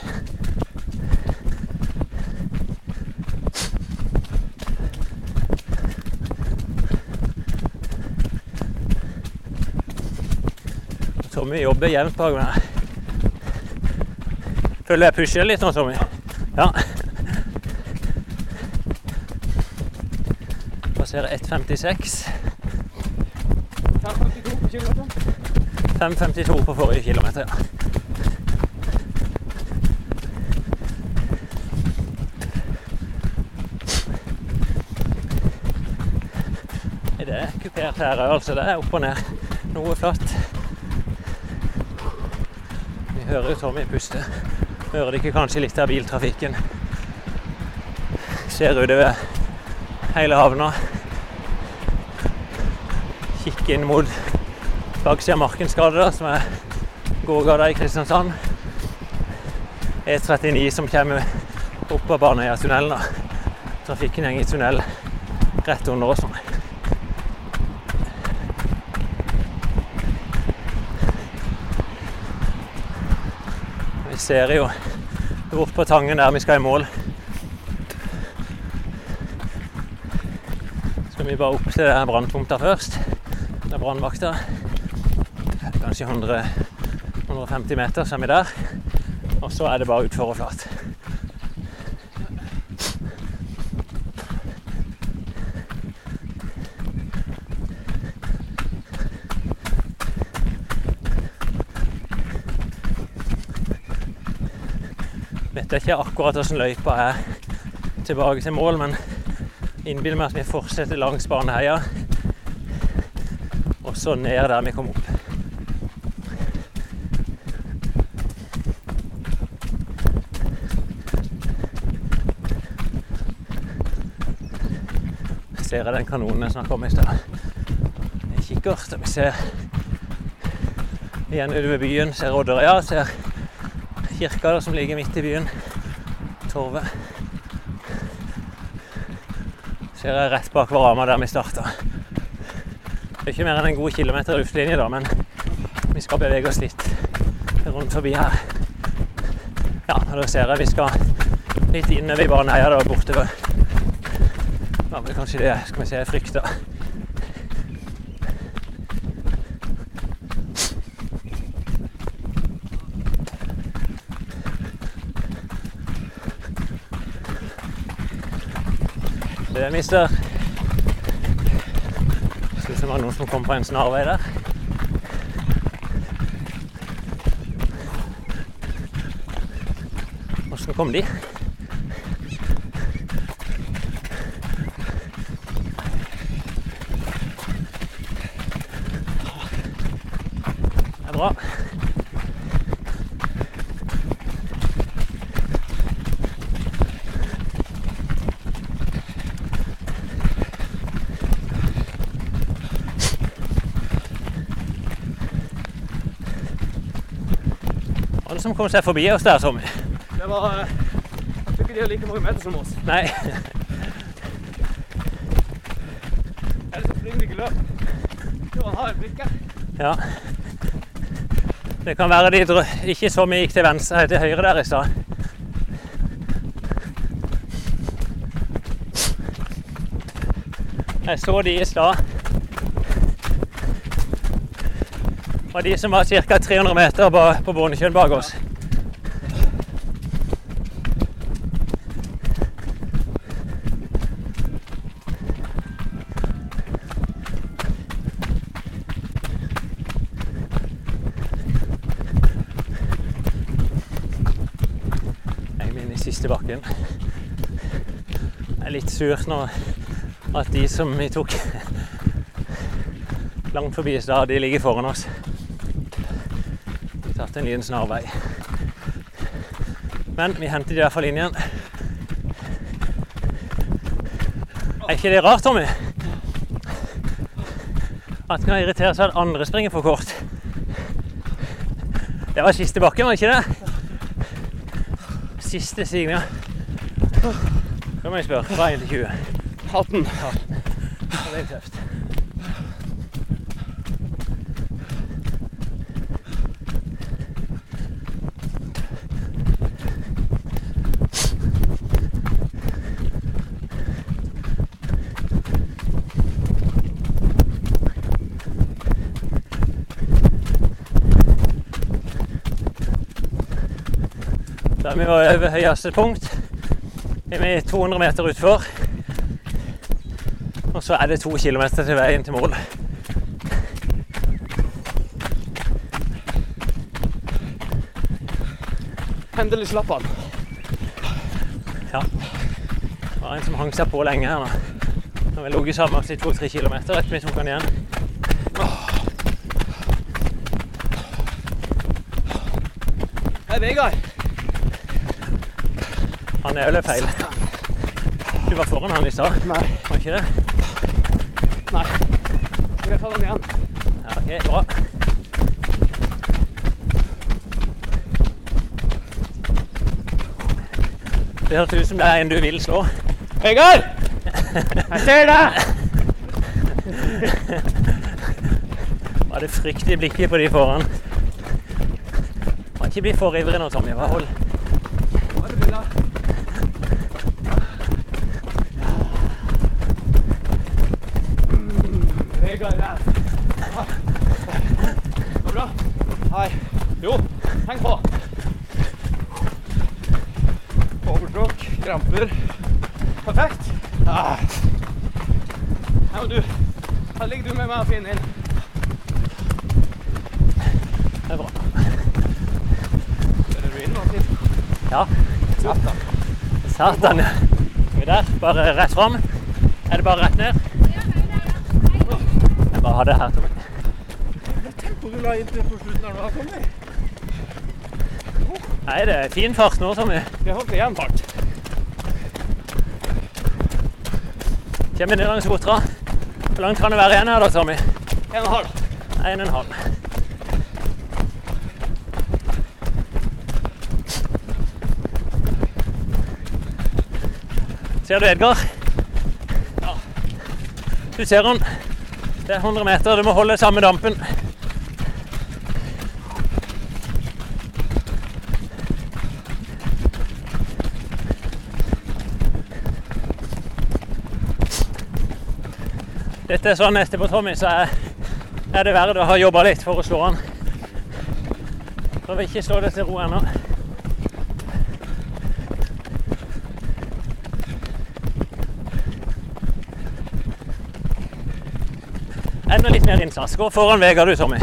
Tommy jobber jevnt bak meg. Føler jeg pusher litt nå, Tommy? Ja. Passerer 1,56. 5,52 på kilometeren. 5,52 på forrige kilometer. ja. Det er kupert her òg, altså. Det er opp og ned. Noe flatt. Vi hører jo Tommy puste. Hører det ikke kanskje litt av biltrafikken? Ser utover hele havna. Kikker inn mot baksida av Markensgade, da, som er gågata i Kristiansand. E39 som kommer opp av Baneheia-tunnelen. Trafikken henger i tunnel rett under oss. sånn. Vi ser jo bort på Tangen der vi skal i mål. Skal vi bare opp til branntomta først. Det er brannvakta. Kanskje 100, 150 meter, så er vi der. Og så er det bare utfor og flat. Vet ikke akkurat hvordan løypa er tilbake til mål, men innbiller meg at vi fortsetter langs Baneheia. Og så ned der vi kom opp. Ser jeg den kanonen jeg snakka om i stad. En kikkert. Vi ser igjen utover byen. Ser Odderøya. Ser kirka der som ligger midt i byen. Torvet. Ser jeg rett bak Varama der vi starta. Det er ikke mer enn en god kilometer luftlinje, da, men vi skal bevege oss litt rundt forbi her. Ja, og da ser jeg vi skal litt innover i Baneheia og bortover. Kanskje det skal vi se, jeg frykter. Det er mister. Ser ut som det var noen som kom på en snarvei der. Åssen kom de? Det er bra. Var det som kom seg forbi oss der, Tommy? Det var eh, Jeg tror ikke de har like mange meter som oss. Nei. Eller så springer de ikke løp. Du har et blikk her. Ja. Det kan være de dro- ikke så mye gikk til venstre, til høyre der i stad. Jeg så de i stad. Og de som var ca. 300 meter på, på bak oss. Jeg er inne i siste bakken. Jeg er litt sur nå at de som vi tok langt forbi i stad, de ligger foran oss. En liten snarvei. Men vi hentet i hvert fall inn igjen. Er ikke det rart, Tommy? At det kan irritere seg at andre springer for kort. Det var siste bakken, var det ikke det? Siste stigninga. Så må jeg spørre. Fra 1 til 20. 18. 18. det er tøft. Da er over høyeste punkt. Vi Er vi 200 meter utfor. Og så er det to kilometer til veien til mål. Endelig slapp han. Ja. Det var en som hang seg på lenge her nå. Nå har vi ligget sammen i to-tre kilometer etter vi tok han igjen. Hei, Vegard. Han er jo feil. Du var foran han i stad, Nei. var ikke det? Nei. Skal jeg ta den igjen? Ja, ok, bra. Det høres ut som det er en du vil slå. Vegard! Jeg ser deg! Var det fryktelig blikket på de foran? Må ikke bli for ivrig nå, Tommy. Bare hold. Bare bilder. Mm, Vegard der. Går bra? Nei. Jo, heng på. Overtråkk, kramper. Perfekt. Ah. Her må du. Her ligger du med meg og finner inn. Det er bra. Ser du inn, Martin? Ja. Satan. Satan. Er vi der? Bare rett fram? Er det bare rett ned? Jeg bare har det her. Tommy. Tempo du la inn til på slutten her nå, Tommy. Nei, det er fin fart nå, Tommy. Vi har fått igjen fart. Kommer ned langs Otra. Hvor langt kan det være igjen her da, Tommy? En og en halv. En og en halv. Ser du Edgar? Ja. Du ser han. Det er 100 meter. Du må holde samme dampen. Dette er sånn etterpå, Tommy, så er, det verdt å ha jobba litt for å slå han. Prøver ikke slå det til ro ennå. Enda litt mer innsats. Gå foran Vegard du, Tommy.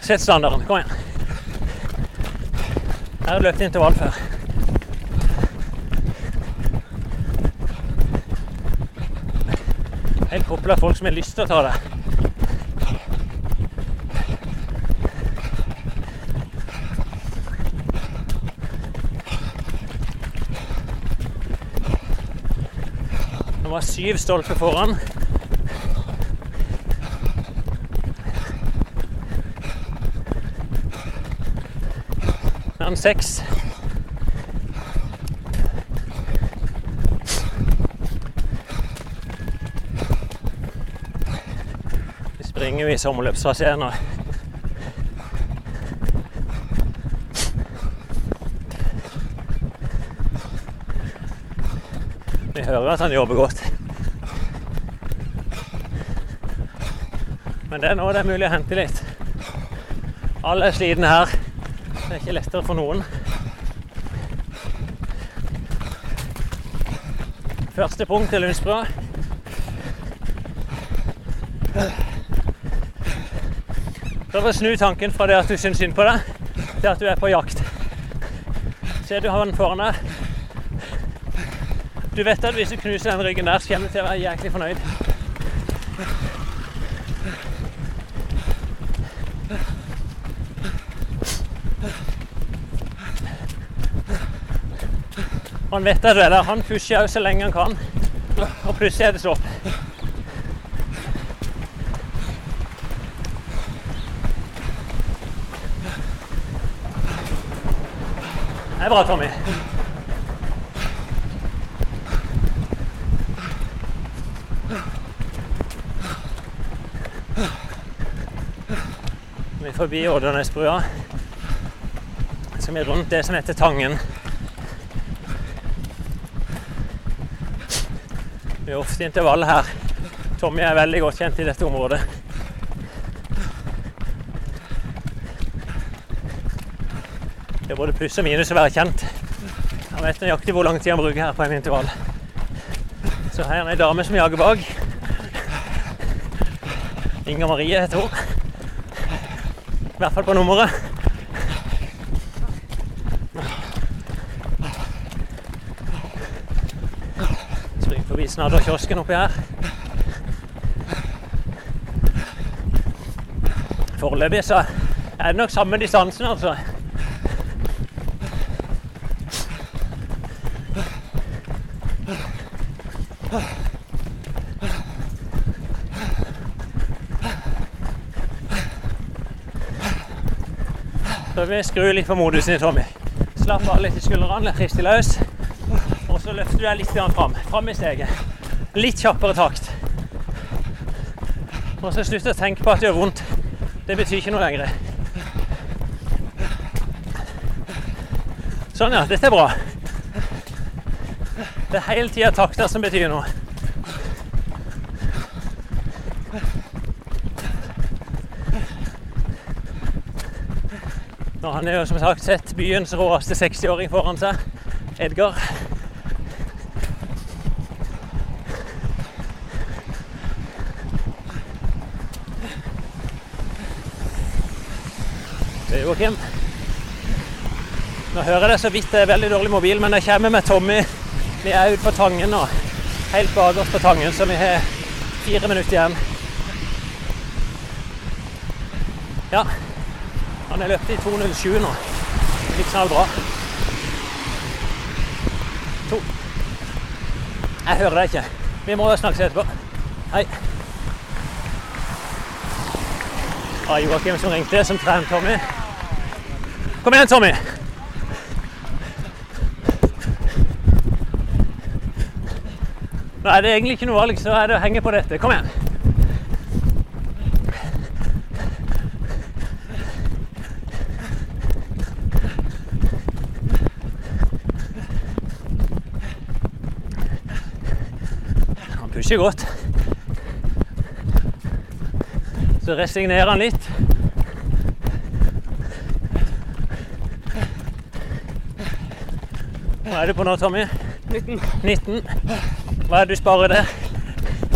Sett standarden. Kom igjen. Jeg har løpt intervall før. Helt koppel folk som har lyst til å ta det. Det var syv stolper foran. gang seks. Vi springer jo i sommerløpstraseen og Vi hører at han jobber godt. Men det er nå det er mulig å hente litt. Alle er slitne her. Det er ikke lettere for noen. Første punkt er Lundsbrua. Prøv å snu tanken fra det at du syns synd på deg, til at du er på jakt. Se du har den foran deg? Du vet at hvis du knuser den ryggen der, så kommer du til å være jæklig fornøyd. Han vet at du er der. Han pusher òg så lenge han kan. Og plutselig er det stopp. Det er bra, Tommy. Vi er forbi Årdalnesbrua. Så vi er rundt det som heter Tangen. Vi er ofte i intervall her. Tommy er veldig godt kjent i dette området. Det er både pluss og minus å være kjent. Han vet nøyaktig hvor lang tid han bruker her på en intervall. Så her er det ei dame som jager bak. Inger Marie heter hun. I hvert fall på nummeret. Springer forbi snadderkiosken oppi her. Foreløpig så er det nok samme distansen, altså. Så vi skrur litt på modusen, Tommy. Slapp av litt i skuldrene, rist løs. Og så løfter du deg litt fram. Fram i steget. Litt kjappere takt. Og så slutt å tenke på at det gjør vondt. Det betyr ikke noe lenger. Sånn, ja. Dette er bra. Det er hele tida takter som betyr noe. Nå har han jo som sagt sett byens råeste 60-åring foran seg. Edgar. Det Joakim. Nå hører jeg det så vidt, det er veldig dårlig mobil, men jeg kommer med Tommy. Vi er ute på Tangen nå. Helt bakerst på Tangen, så vi har fire minutter igjen. Ja. Han er løpt i 2.07 nå. Det gikk knallbra. To. Jeg hører deg ikke. Vi må snakkes etterpå. Hei. Var Joakim som ringte, som trente Tommy. Kom igjen, Tommy. Nå er det egentlig ikke noe valg, så er det å henge på dette. Kom igjen. Han pusher godt. Så resignerer han litt. Hva er du på nå, Tommy? 19. 19. Hva er det du sparer der?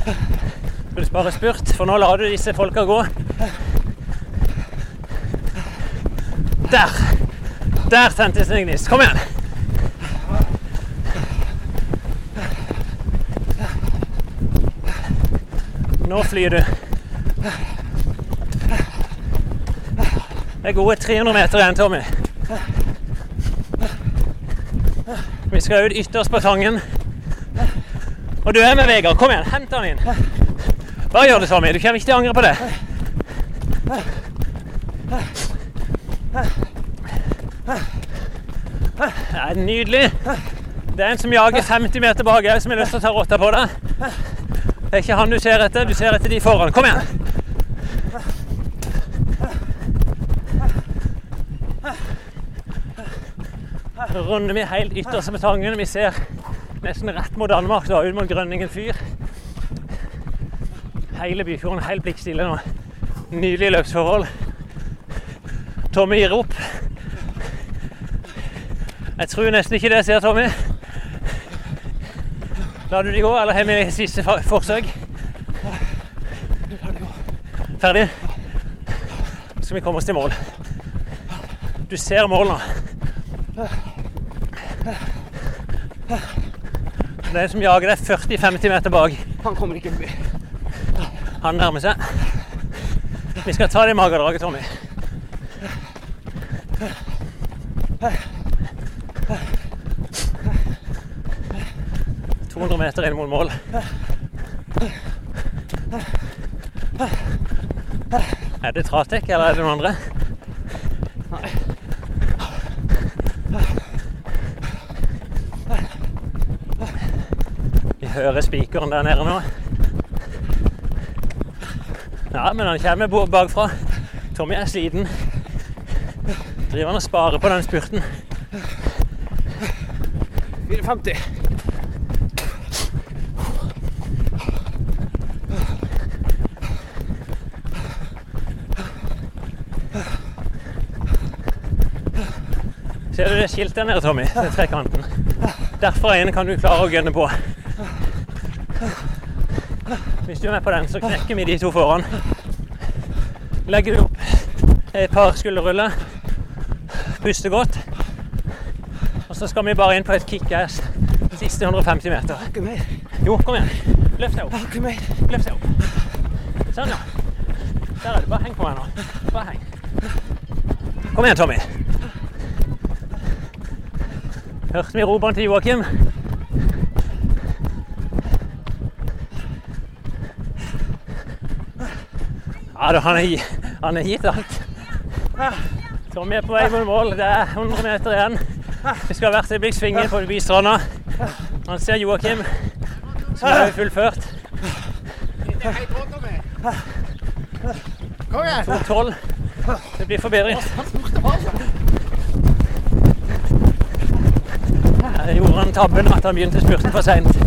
Skal du spare spurt? For nå lar du disse folka gå. Der! Der tentes en gnist. Kom igjen! Nå flyr du. Det er gode 300 meter igjen, Tommy. Vi skal ut ytterst på Tangen. Og du er med, Vegard. Kom igjen, hent han inn. Bare gjør det, Tommy. Du kommer ikke til å angre på det. Det er nydelig. Det er en som jager 50 meter bak òg, som har lyst til å ta rotta på deg. Det er ikke han du ser etter, du ser etter de foran. Kom igjen! Så runder vi helt ytterst med Tangen. Vi ser nesten rett mot Danmark, da, ut mot Grønningen fyr. Hele Byfjorden helt blikkstille nå. Nydelige løpsforhold. Tommy gir opp. Jeg tror nesten ikke det jeg ser, Tommy. Lar du de gå, eller har vi siste forsøk? Ferdig? Så skal vi komme oss til mål. Du ser mål nå. Det er som jager deg 40-50 meter bak. Han kommer ikke forbi. Han nærmer seg. Vi skal ta det i magedraget, Tommy. ...200 meter inn mot mål. Er det Tratek, eller er det noen andre? Vi hører spikeren der nede nå. Ja, men han kommer bakfra. Tommy er sliten. Driver han og sparer på den spurten. 54. Ser du det skiltet der nede, Tommy? Den trekanten. Derfra inne kan du klare å gønne på. Hvis du er med på den, så knekker vi de to foran. Legger du opp et par skulderruller. Puster godt. Og så skal vi bare inn på et kickass siste 150 meter. Ikke mer. Jo, kom igjen. Løft deg opp. Ikke mer. Løft deg opp. Sånn, ja. Der er du. Bare heng på meg nå. Bare heng. Kom igjen, Tommy. Hørte vi ropene til Joakim? Ja han er gitt alt. Tommy er på vei mot mål. Det er 100 meter igjen. Vi skal hvert øyeblikk svinge forbi stranda. Han ser Joakim, som er fullført. Kom igjen! 2,12. Det blir forbedring. Her gjorde han tabben at han begynte spurten for seint.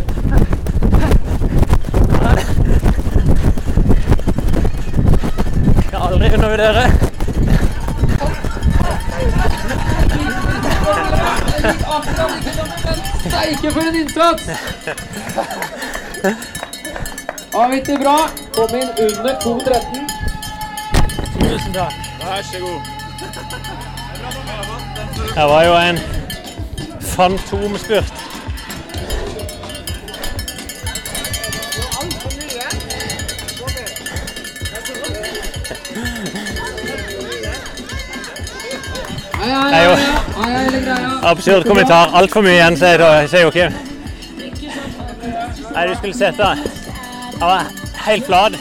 Skal aldri dere. Steike for en innsats! Avgitt bra. Kom inn under 2.13. Tusen takk. Vær så god. Det var jo en fantomspurt. Det er jo absurd kommentar. Altfor mye igjen, sier Joakim. Nei, du skulle sett han. Han var helt flat.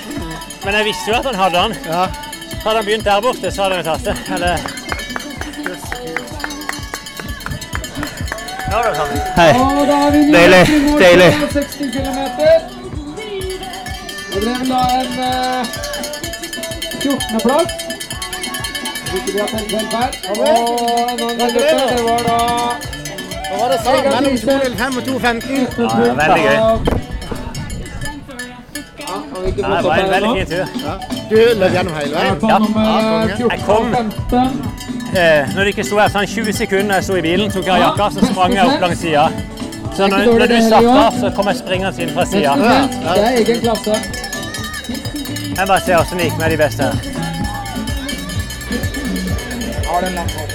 Men jeg visste jo at han hadde han. Hadde han begynt der borte, så hadde han tatt det. Eller... Sånn. Hei. Deilig. Deilig. Det ble da en 14.-plass det var da Hva var det sa? Mellom 2.05 og 2.15. Ja, veldig gøy. Ja, det var en veldig fin tur. Du løp gjennom hele veien. 14 Jeg kom. Eh, når det ikke sto her sånn 20 sekunder jeg sto i bilen, tok jeg jakka, så sprang jeg opp langs sida. Så når, når du starta, så kom jeg springende inn fra sida. Det er. Jeg bare ser åssen det gikk med de beste her. Har den langt opp.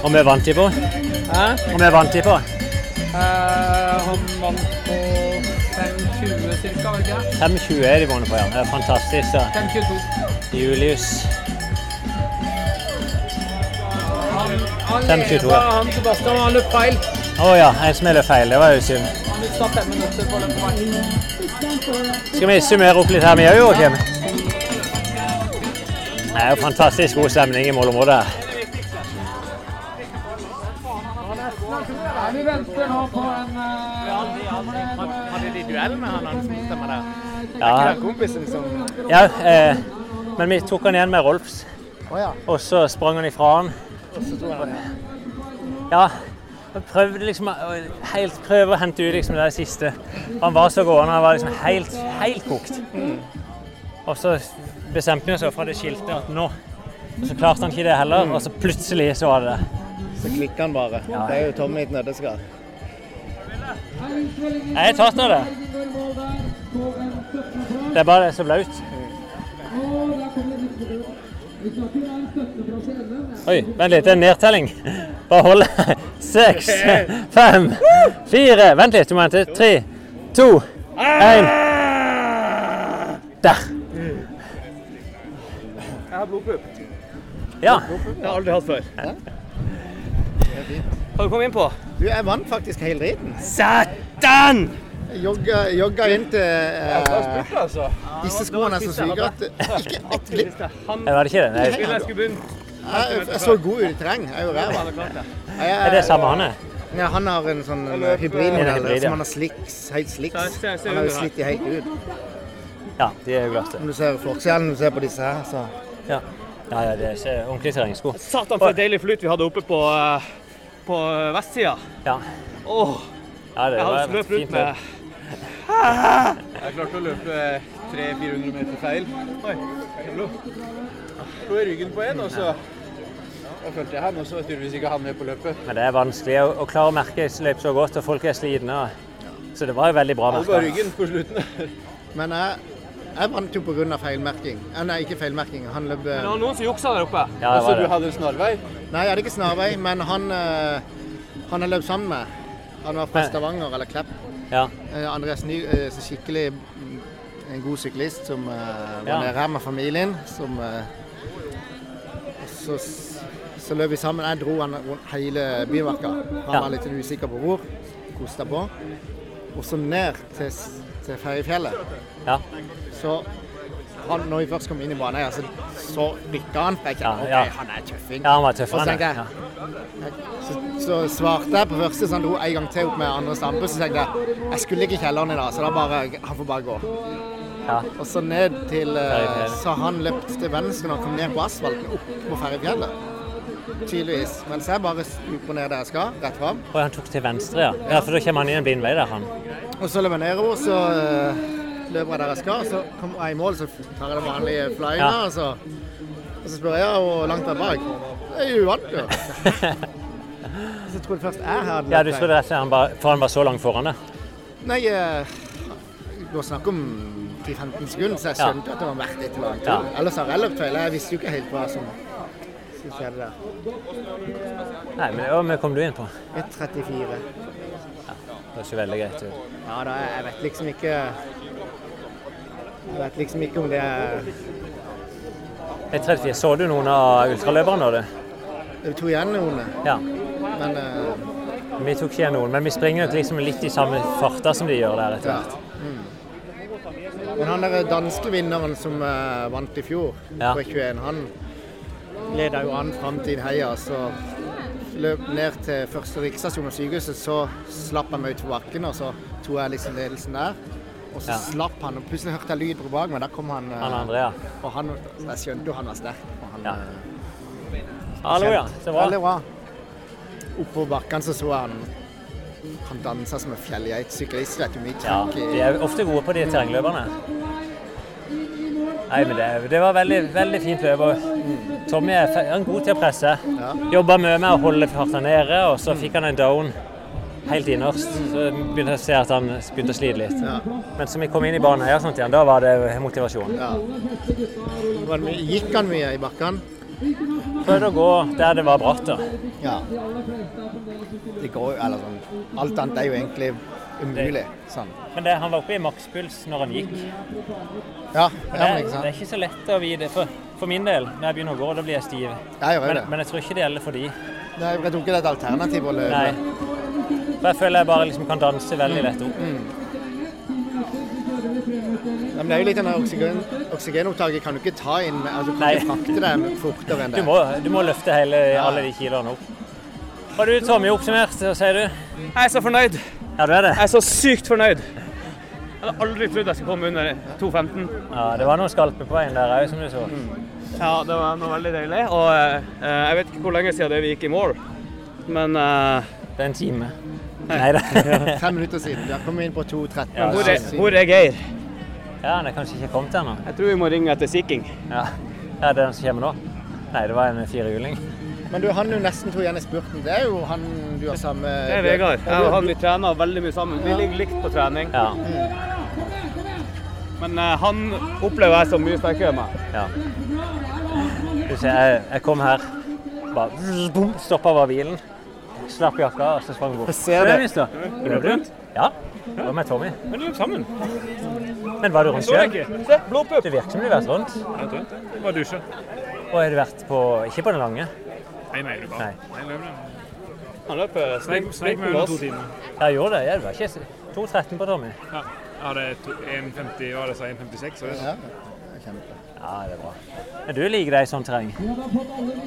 Hvor mye vant de på. Hæ? Hvor vi vant de på. Eh, han vant på 5.20 cirka, var det ikke det? 5,20 er de vunnet på, ja. Det er fantastisk. Ja. 5.22. Julius. Han 5.22, leda ja. han Sebastian, han løp feil. Å ja, en som løp feil. Det var jo synd. Han mista fem minutter på den. Skal vi summere opp litt her, vi òg, Joakim? Det er jo fantastisk god stemning i målområdet vi venter nå på en eh, Hadde de duell med han han spilte med der? Ja, Den kompisen som ja eh, men vi tok han igjen med Rolfs. Og så sprang han ifra han. Ja, Og prøvde liksom helt prøve å hente ut liksom det siste. Han var så gående, han var liksom helt, helt kokt. Og så bestemte vi oss for det skilte at nå Og så klarte han ikke det heller, og så plutselig så var det det. Så klikker han bare. Ja. Det er jo Tommy i et nøtteskall. Jeg tatt av det. Det er bare det er så blaut. Oi, vent litt, det er en nedtelling. Bare hold. Seks, fem, fire Vent litt, du må vente. Tre, to, én. Der. Jeg har blodpupp. Ja. Det har jeg aldri hatt før. Hva du kom inn på? Du, jeg vant faktisk hele driten. Satan! Jogga, jogga inn til eh, altså. Disse skoene er så syke at ikke ett glipp. Var det ikke det? Nei. jeg. Jeg, jeg så god ut i terreng. Jeg er jo ræva. det. Er det samme han er? Ja, han har en sånn En løp, hybridmodell En hybrid, ja. som han har slicks, helt slicks. Ser Han har jo under her. slitt de helt ut. Ja, de er jo glatte. Om du ser forskjellen du ser på disse her, så Ja, ja, ja det er ordentlige terrengsko. Satan for et deilig flyt vi hadde oppe på, eh, på vestsida. Ja. Åh, ja, det jeg var hadde løpt fint rundt med. Jeg klarte å løpe 300-400 meter feil. Oi, jeg lå lå i ryggen på en, og så da følte jeg han, og så var tydeligvis ikke han med på løpet. Men det er vanskelig å, å klare å merke løp så godt, og folk er slitne. Så det var jo veldig bra Alle bare merka. ryggen på slutten. Men jeg, jeg vant jo pga. feilmerking. Eh, Nei, ikke feilmerking. Han løp Men det var noen som juksa der oppe. Ja, altså, du hadde en snarvei? Nei, jeg hadde ikke snarvei, men han eh, han jeg løp sammen med, han var fra Stavanger eller Klepp. Ja. Eh, Andreas Ny, eh, så skikkelig mm, en god syklist som eh, var Ja. nede her med familien. Som eh, og så, så løp vi sammen. Jeg dro han rundt hele bymarka. Han Ja. var litt usikker på hvor. Kosta på. Og så ned til, til Ferjefjellet. Ja. Så han, når vi først kom inn i banen, så, så dykka han. Jeg tenkte, ja. OK, han er tøffing. ja, han var tøff, han Ja. så, så svarte jeg på første, så han dro en gang til opp med andre stampe. Så tenkte jeg jeg skulle ikke i kjelleren i dag, så da bare, han får bare gå. Ja. Og så ned til eh, Så han løpt til venstre når han kom ned på asfalten, opp på Ferjefjellet. Tydeligvis. Mens jeg bare stuper ned der jeg skal, rett fram. Og han tok til venstre, ja. ja. For da kommer han inn en blind vei der, han. Og så løper jeg nedover, så eh, løper der jeg skal. Så kommer jeg i mål, så tar jeg den vanlige flyinga, Ja. og, så, og så spør jeg hvor langt er bak. Det er jo vant, jo. Så jeg trodde først jeg hadde Ja, du trodde rett og slett for han var så langt foran det. Nei, eh, det var snakk om 10-15 sekunder, så jeg Ja. skjønte at det var verdt et eller annet. Ja. Ellers har jeg løpt feil. Jeg visste jo ikke helt hva som skjedde der. Nei, men hva kom du inn på? 1.34. Det var ikke veldig greit ut. Ja da, jeg vet liksom ikke Jeg vet liksom ikke om det er 1.34, så du noen av ultraløperne? Vi tok igjen noen, Ja. men uh... Vi tok ikke igjen noen, men vi springer nok liksom litt i samme farta som de gjør der etter ja. hvert. Mm. Men han der danske vinneren som uh, vant i fjor, Ja. på 21, han leda jo an fram til heia. Så løp ned til første riksstasjon og sykehuset, så slapp han meg ut på bakken, og så tok jeg liksom ledelsen der. Og så Ja. slapp han, og plutselig hørte jeg lyd på bak meg. Der kom han. eh, Han andre, ja. Og han, jeg skjønte jo han var sterk. og Han, Ja. eh, Hallo, ja. Så bra. Veldig bra. Oppå bakken så så han han dansa som en fjellgeit. Syklist, vet du. Mye Ja, trykk de er ofte gode på de terrengløperne. Nei, men det, det var veldig, veldig fint løp. Tommy er er god til å presse. Ja. Jobba mye med å holde farta nede, og så fikk han en down helt innerst. Så begynte jeg å se at han begynte å slite litt. Ja. Men som vi kom inn i banen her, sånt igjen, da var det motivasjon. Ja. Gikk han mye i bakken? Prøvde å gå der det var bratt. da. Ja. Det går Eller sånn Alt annet er jo egentlig umulig. Sånn. Men det, han var oppe i makspuls når han gikk. Ja, det, det, det er ikke så lett å vite. For, for min del, når jeg begynner å gå, da blir jeg stiv. Jeg gjør Men, det. men jeg tror ikke det gjelder for de. Nei, jeg tror ikke det er et alternativ å løpe. Nei. For jeg føler jeg bare liksom kan danse veldig lett opp. Ja, men det er jo litt denne oksygen, oksygenopptaket kan du ikke ta inn altså, du kan Nei. ikke frakte dem fortere enn Du det. må, du må løfte hele, alle de kiloene opp. Har du Tommy oppsummert, hva sier du? Jeg er så fornøyd. Ja, du er det? Jeg er så sykt fornøyd. Jeg hadde aldri trodd jeg skulle komme under 2.15. Ja, det var noen skalper på veien der òg, som du så. Ja, det var noe veldig deilig. Og eh, jeg vet ikke hvor lenge siden det vi gikk i mål, men eh, Det er en time. Nei da. Fem minutter siden. du har kommet inn på 2.13. Ja, Hvor er, hvor er Geir? Ja, han er kanskje ikke kommet ennå. Jeg tror vi må ringe etter Sea King. Ja. ja, det er den som kommer nå? Nei, det var en firehjuling. Men du, han jo nesten tok igjen i spurten, det er jo han du har samme Det er Vegard. Jeg og han vi trener veldig mye sammen. Vi ligger likt på trening. Ja. Men uh, han opplever jeg som mye sterkere enn meg. ja. Du ser, jeg, jeg kom her, bare stoppa over bilen, slapp jakka og så sprang vi bort. Jeg ser det. Mister. Løp du? Ja. Det var med Tommy. Men du løp sammen. Men var du rundt Så det sjøl? Se, blodpupp. Det virker som du har vært rundt. Jeg tror ikke. Det var dusje. Og har du vært på Ikke på den lange? Nei, nei, du bare. Nei. Nei, løp den. Han løper Sneik, med under to timer. Ja, jeg gjorde det. Ja, det var ikke 2.13 på Tommy. Ja. Jeg hadde to- 1,50, hva var det, så 1,56? det? Ja, kjempe. Ja, det er bra. Men du liker deg i sånt terreng?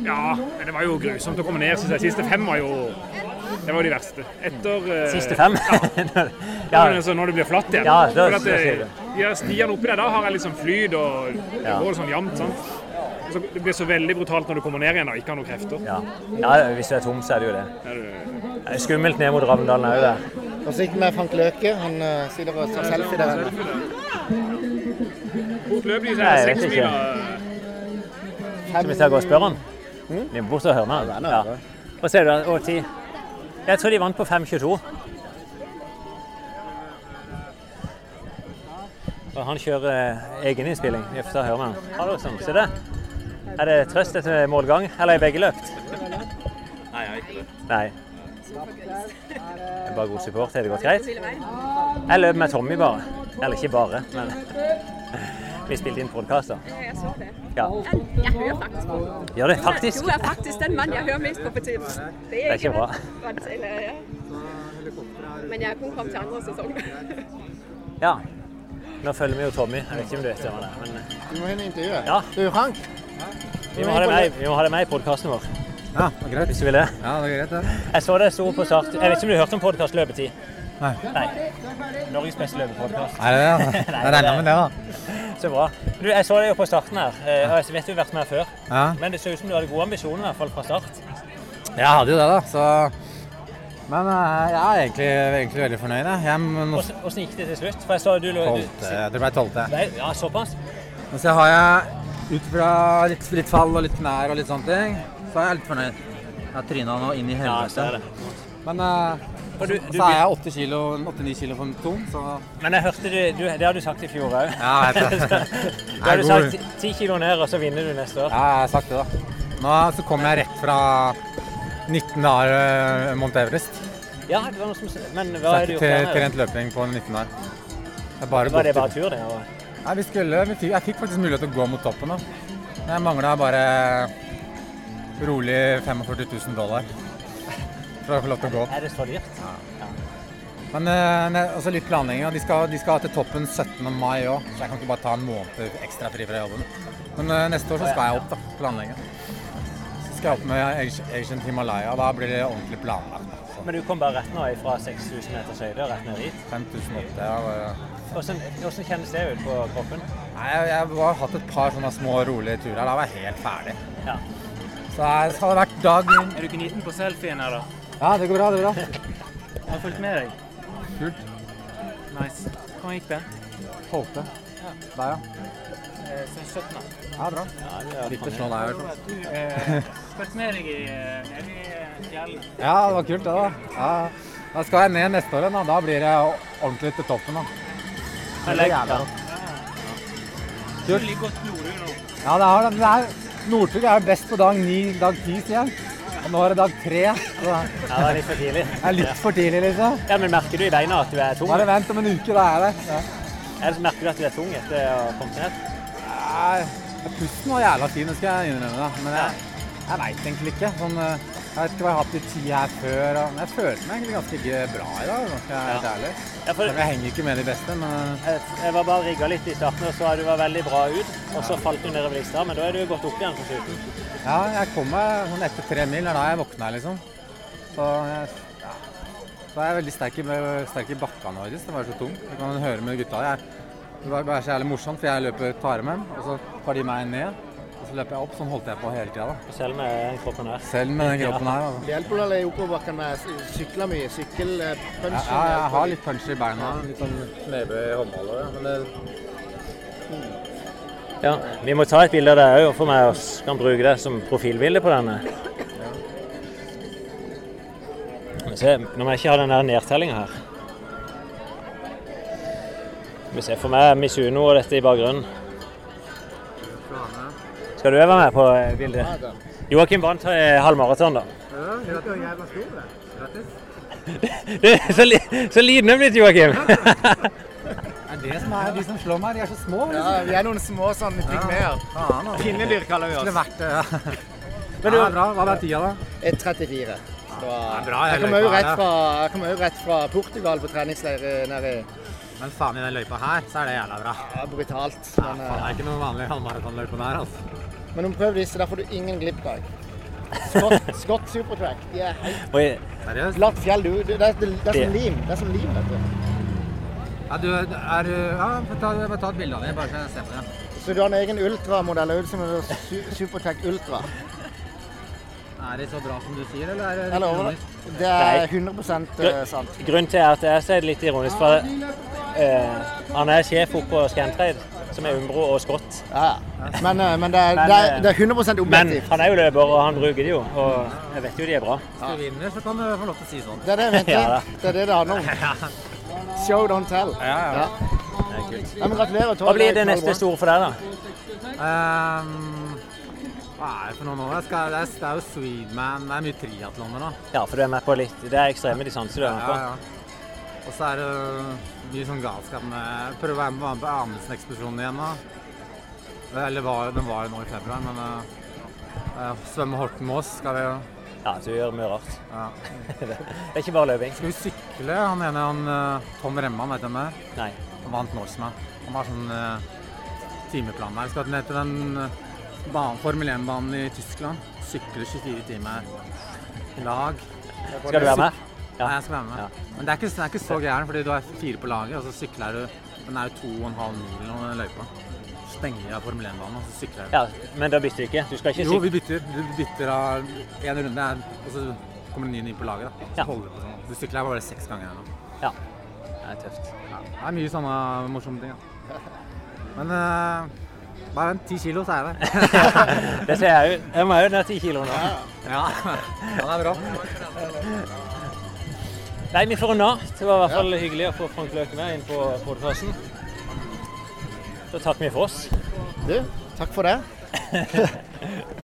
Ja, men det var jo grusomt å komme ned. synes jeg. Siste fem var jo Det var de verste. Etter eh, Siste fem? Ja. ja. altså, når det blir flatt igjen. Ja, det, det, det. eh, sier du. De her stiene oppi der, da har jeg sånn flyt og det Ja. går sånn jevnt. sant? Så det blir så veldig brutalt når du kommer ned igjen og ikke har noen krefter. Ja. ja, hvis du er tom, så er det jo det. Er Det er skummelt ned mot Ravndalen òg, det. Forsiktig med Frank Løke. Han uh, sitter og tar selfie der. Fort løp de Nei, jeg vet seks ikke. Skal vi ta og spørre han? Vi må borte og høre med Ja, han. det er Ja. Hva sier du? Og ti? Jeg tror de vant på 5.22. Og han kjører eh, egeninnspilling. Vi får ta og høre med han. Hallo, sånn. Se det. Er det trøst etter målgang, eller er begge løpt? Nei, jeg har ikke det. Nei. Det er bare god support. Har det gått greit? Jeg løp med Tommy bare. Eller ikke bare, men vi spilte inn podkaster. Jeg så det. Ja. Jeg hører faktisk på. Gjør det faktisk? Du er faktisk den mannen jeg hører mest på for tiden. Det er ikke bra. vant ja. Men jeg er kun kommet til andre sesong. Ja. Nå følger vi jo Tommy. Jeg vet ikke om du vet hvem han er, men Du må inn i intervjuet. Ja. Du, Frank. vi må ha det med, vi må ha det med i podkasten vår. Ja, det er greit. Hvis du vil det. Ja, det er greit, det. Jeg så det sto på start. Jeg vet ikke om du hørte om podkast Løpetid? Nei. Nei. Norges beste løpepodkast. Er det det? ja? Jeg regna med det, da. Så bra. Du, jeg så deg jo på starten her. eh, og Jeg vet du har vært med før. Ja. Men det ser ut som du hadde gode ambisjoner, i hvert fall fra start. Jeg hadde jo det, da. Så Men eh, jeg er egentlig, egentlig veldig fornøyd. Åssen åssen gikk det til slutt? For jeg så du lå Tolvte. Det ble tolvte. Ja, såpass? Men så har jeg ut fra litt fritt fall og litt knær og litt sånne ting, så er jeg litt fornøyd. Jeg har tryna nå inn i Ja, så helvete. det. Men eh, For du, du, så er jeg 8 kilo, 8-9 kilo for tom, så men jeg hørte du, du Det har du sagt i fjor òg. ja. Da har du sagt 10 kilo ned, og så vinner du neste år. Ja, jeg har sagt det, da. Nå så kommer jeg rett fra 19 dager eh, Mount Everest. Ja, det var noe som Men hva har du gjort der trent løping på 19 dager. Er Var det bare tur, det? og- Nei, vi skulle, vi fikk, jeg fikk faktisk mulighet til å gå mot toppen. da. Jeg mangla bare rolig 45 000 dollar for å få lov til å gå. Er det så dyrt? Men eh, ne, også litt planlegging. De skal, de skal til toppen 17. mai òg, så jeg kan ikke bare ta en måned ekstra fri fra jobben. Men eh, neste år så skal jeg opp, da. Planlegge. Så skal jeg opp med Asian- Himalaya. og Da blir det ordentlig planlagt. Så Men du kom bare rett nå fra 6000 meters høyde og rett ned dit. 5008 ja, Hvordan, hvordan kjennes det ut på kroppen? Nei, jeg, jeg har hatt et par sånne små, rolige turer. Da var jeg helt ferdig. Ja. Så jeg har vært dag Er du gniten på selfien her, da? Ja, det går bra. det går bra. Jeg har fulgt med deg. Kult. Nice. Hvordan gikk det? Tolvte. Der, ja. Eh, 17. Ja, bra. Ja, det er Litt sånn er fall. Du eh, fulgte med deg i, eh, nede i eh, fjellet. Ja, det var kult, det, da. Ja. Da skal jeg ned neste år igjen. da. Da blir det ordentlig til toppen. da. Det er jævlig Kult. godt. Er litt godt blodig nå. Ja, det er det. det Northug er best på dag ni, dag ti, sier jeg. Og nå er det dag tre. Så Ja, det er litt for tidlig. det er litt for tidlig, liksom. Ja, men Merker du i beina at du er tung? Bare vent om en uke, da er der. Ja. Eller merker du at du er tung etter å ha kommet ned? Nei, Pusten var jævla fin, det skal jeg innrømme. da. Men jeg, jeg veit egentlig ikke. Sånn, eh, jeg vet ikke hva jeg har hatt i tid her før. Og, men jeg følte meg egentlig ganske ikke bra i dag, være helt ærlig. Ja, for Jeg henger ikke med de beste, men eh, jeg, jeg var bare rigga litt i starten og så var du var veldig bra ut. Og så falt du nedover lista, men da er du gått opp igjen på slutten. Ja, jeg kom meg sånn etter tre mil. Det er da jeg våkna, liksom. Så jeg, ja. så er jeg veldig sterk i, sterk i bakkene våre. Det var så tung. Du kan høre med gutta. Jeg, det var bare så jævlig morsomt, for jeg løper tar med dem, og så tar de meg ned. Og så løper jeg opp. Sånn holdt jeg på hele tida. Selv med den kroppen her. Selv med den kroppen her. Altså. Det hjelper vel i oppoverbakken med sykler mye. Sykkelpunch. Ja, ja, jeg har litt punch i beina. Litt sånn knebøy i håndballet. ja, Men det, Ja, Vi må ta et bilde av det òg, for meg og kan bruke det som profilbilde på denne. Se, nå må jeg ikke ha den der nedtellinga her. Vi ser For meg Misuno og dette i bakgrunnen. Skal du være med på bildet? Joakim vant eh, halvmaraton, da. Ja, er jævla stor, det. Grattis. Så, li så liten er blitt, Joakim! Det som er de som slår meg. De er så små. Ja, vi er noen små sånn pygmeer. Ja. altså. Pinnedyr kaller vi Skulle oss. vært det, ja. Men du- ja, bra. Hva var tida, da? 1,34. Så bra, jeg jeg kommer jo rett fra, jo rett fra Portugal på treningsleir eh, nede i Men faen, i den løypa her, så er det jævla bra. ja, brutalt. Ja, faen, det eh, er ikke noen vanlig halvmaratonløype der, altså. men om prøv disse, der får du ingen glippdag. Scott, Scott Supertrack. De er helt Oi, Seriøst? glatt fjell. Du, det, er, det er som lim. Det er som lim, vet du. Ja, du er Ja, få ta, ta et bilde av det, bare så jeg ser på det. Så du har en egen ultramodell ut som en Supertech Supertrack Ultra. Er det så bra som du sier, eller er det Jeg ironisk? det. Er 100 eh, sant. Grunnen til at jeg sier det litt ironisk, for uh, han er sjef oppe på Scantrade, som er Umbro og Scott. Ja. Men, eh, men det, er, Men, det, er, det er 100 Men han er jo løper, og han bruker det jo. Og jeg vet jo de er bra. Hvis du vinner, så kan du få lov til å si sånn. Det er det jeg Ja Det er det det handler om. Show, don't tell. Ja, ja. Ja. Det er kult. Ja, men gratulerer. Hva blir det neste store for deg, da? Um, hva er det for noe nå? Jeg skal, det, er, det er jo Sweedman. Det er mye triatloner nå. Ja, for du er med på litt Det er ekstreme distanser du er med på. Ja, ja. Og så er det mye sånn galskap med Prøve å være med på Amundsen-ekspedisjonen igjen da. Eller var, den var jo nå i februar, men uh, svømme Horten-Moss skal vi jo. Ja, du gjør mye rart. Ja. Det er ikke bare løping. Skal vi sykle? Han ene, han eh, Tom Remman, vet du hvem det er? Nei. Han vant Norseman. Han har sånn uh, timeplan der. Skal ned til den uh, banen, Formel 1-banen i Tyskland. Sykle 24 timer i lag. Skal du være med? Ja, jeg skal være med. Ja. Men det er ikke, det er ikke så gæren, fordi du er fire på laget, og så sykler du Den er jo to og en halv mil den løypa. Stenger av Formel 1-banen, og så sykler jeg. Ja, men da bytter vi ikke? Du skal ikke Jo, vi bytter. Du bytter av én runde, og så kommer det en ny inn på laget. da. Så Ja. holder du på sånn. Du sykler bare seks ganger her nå. Ja. Det er tøft. Ja, det er mye sånne morsomme ting. Da. Men uh, bare en ti kilo, så er jeg der. Det ser jeg jo. Jeg må jo ned ti kilo nå. Ja, det er bra. Nei, vi får runde av. Det var i hvert fall hyggelig å få Frank Løke med inn på podkasten. Da takker vi for oss. Du, takk for det.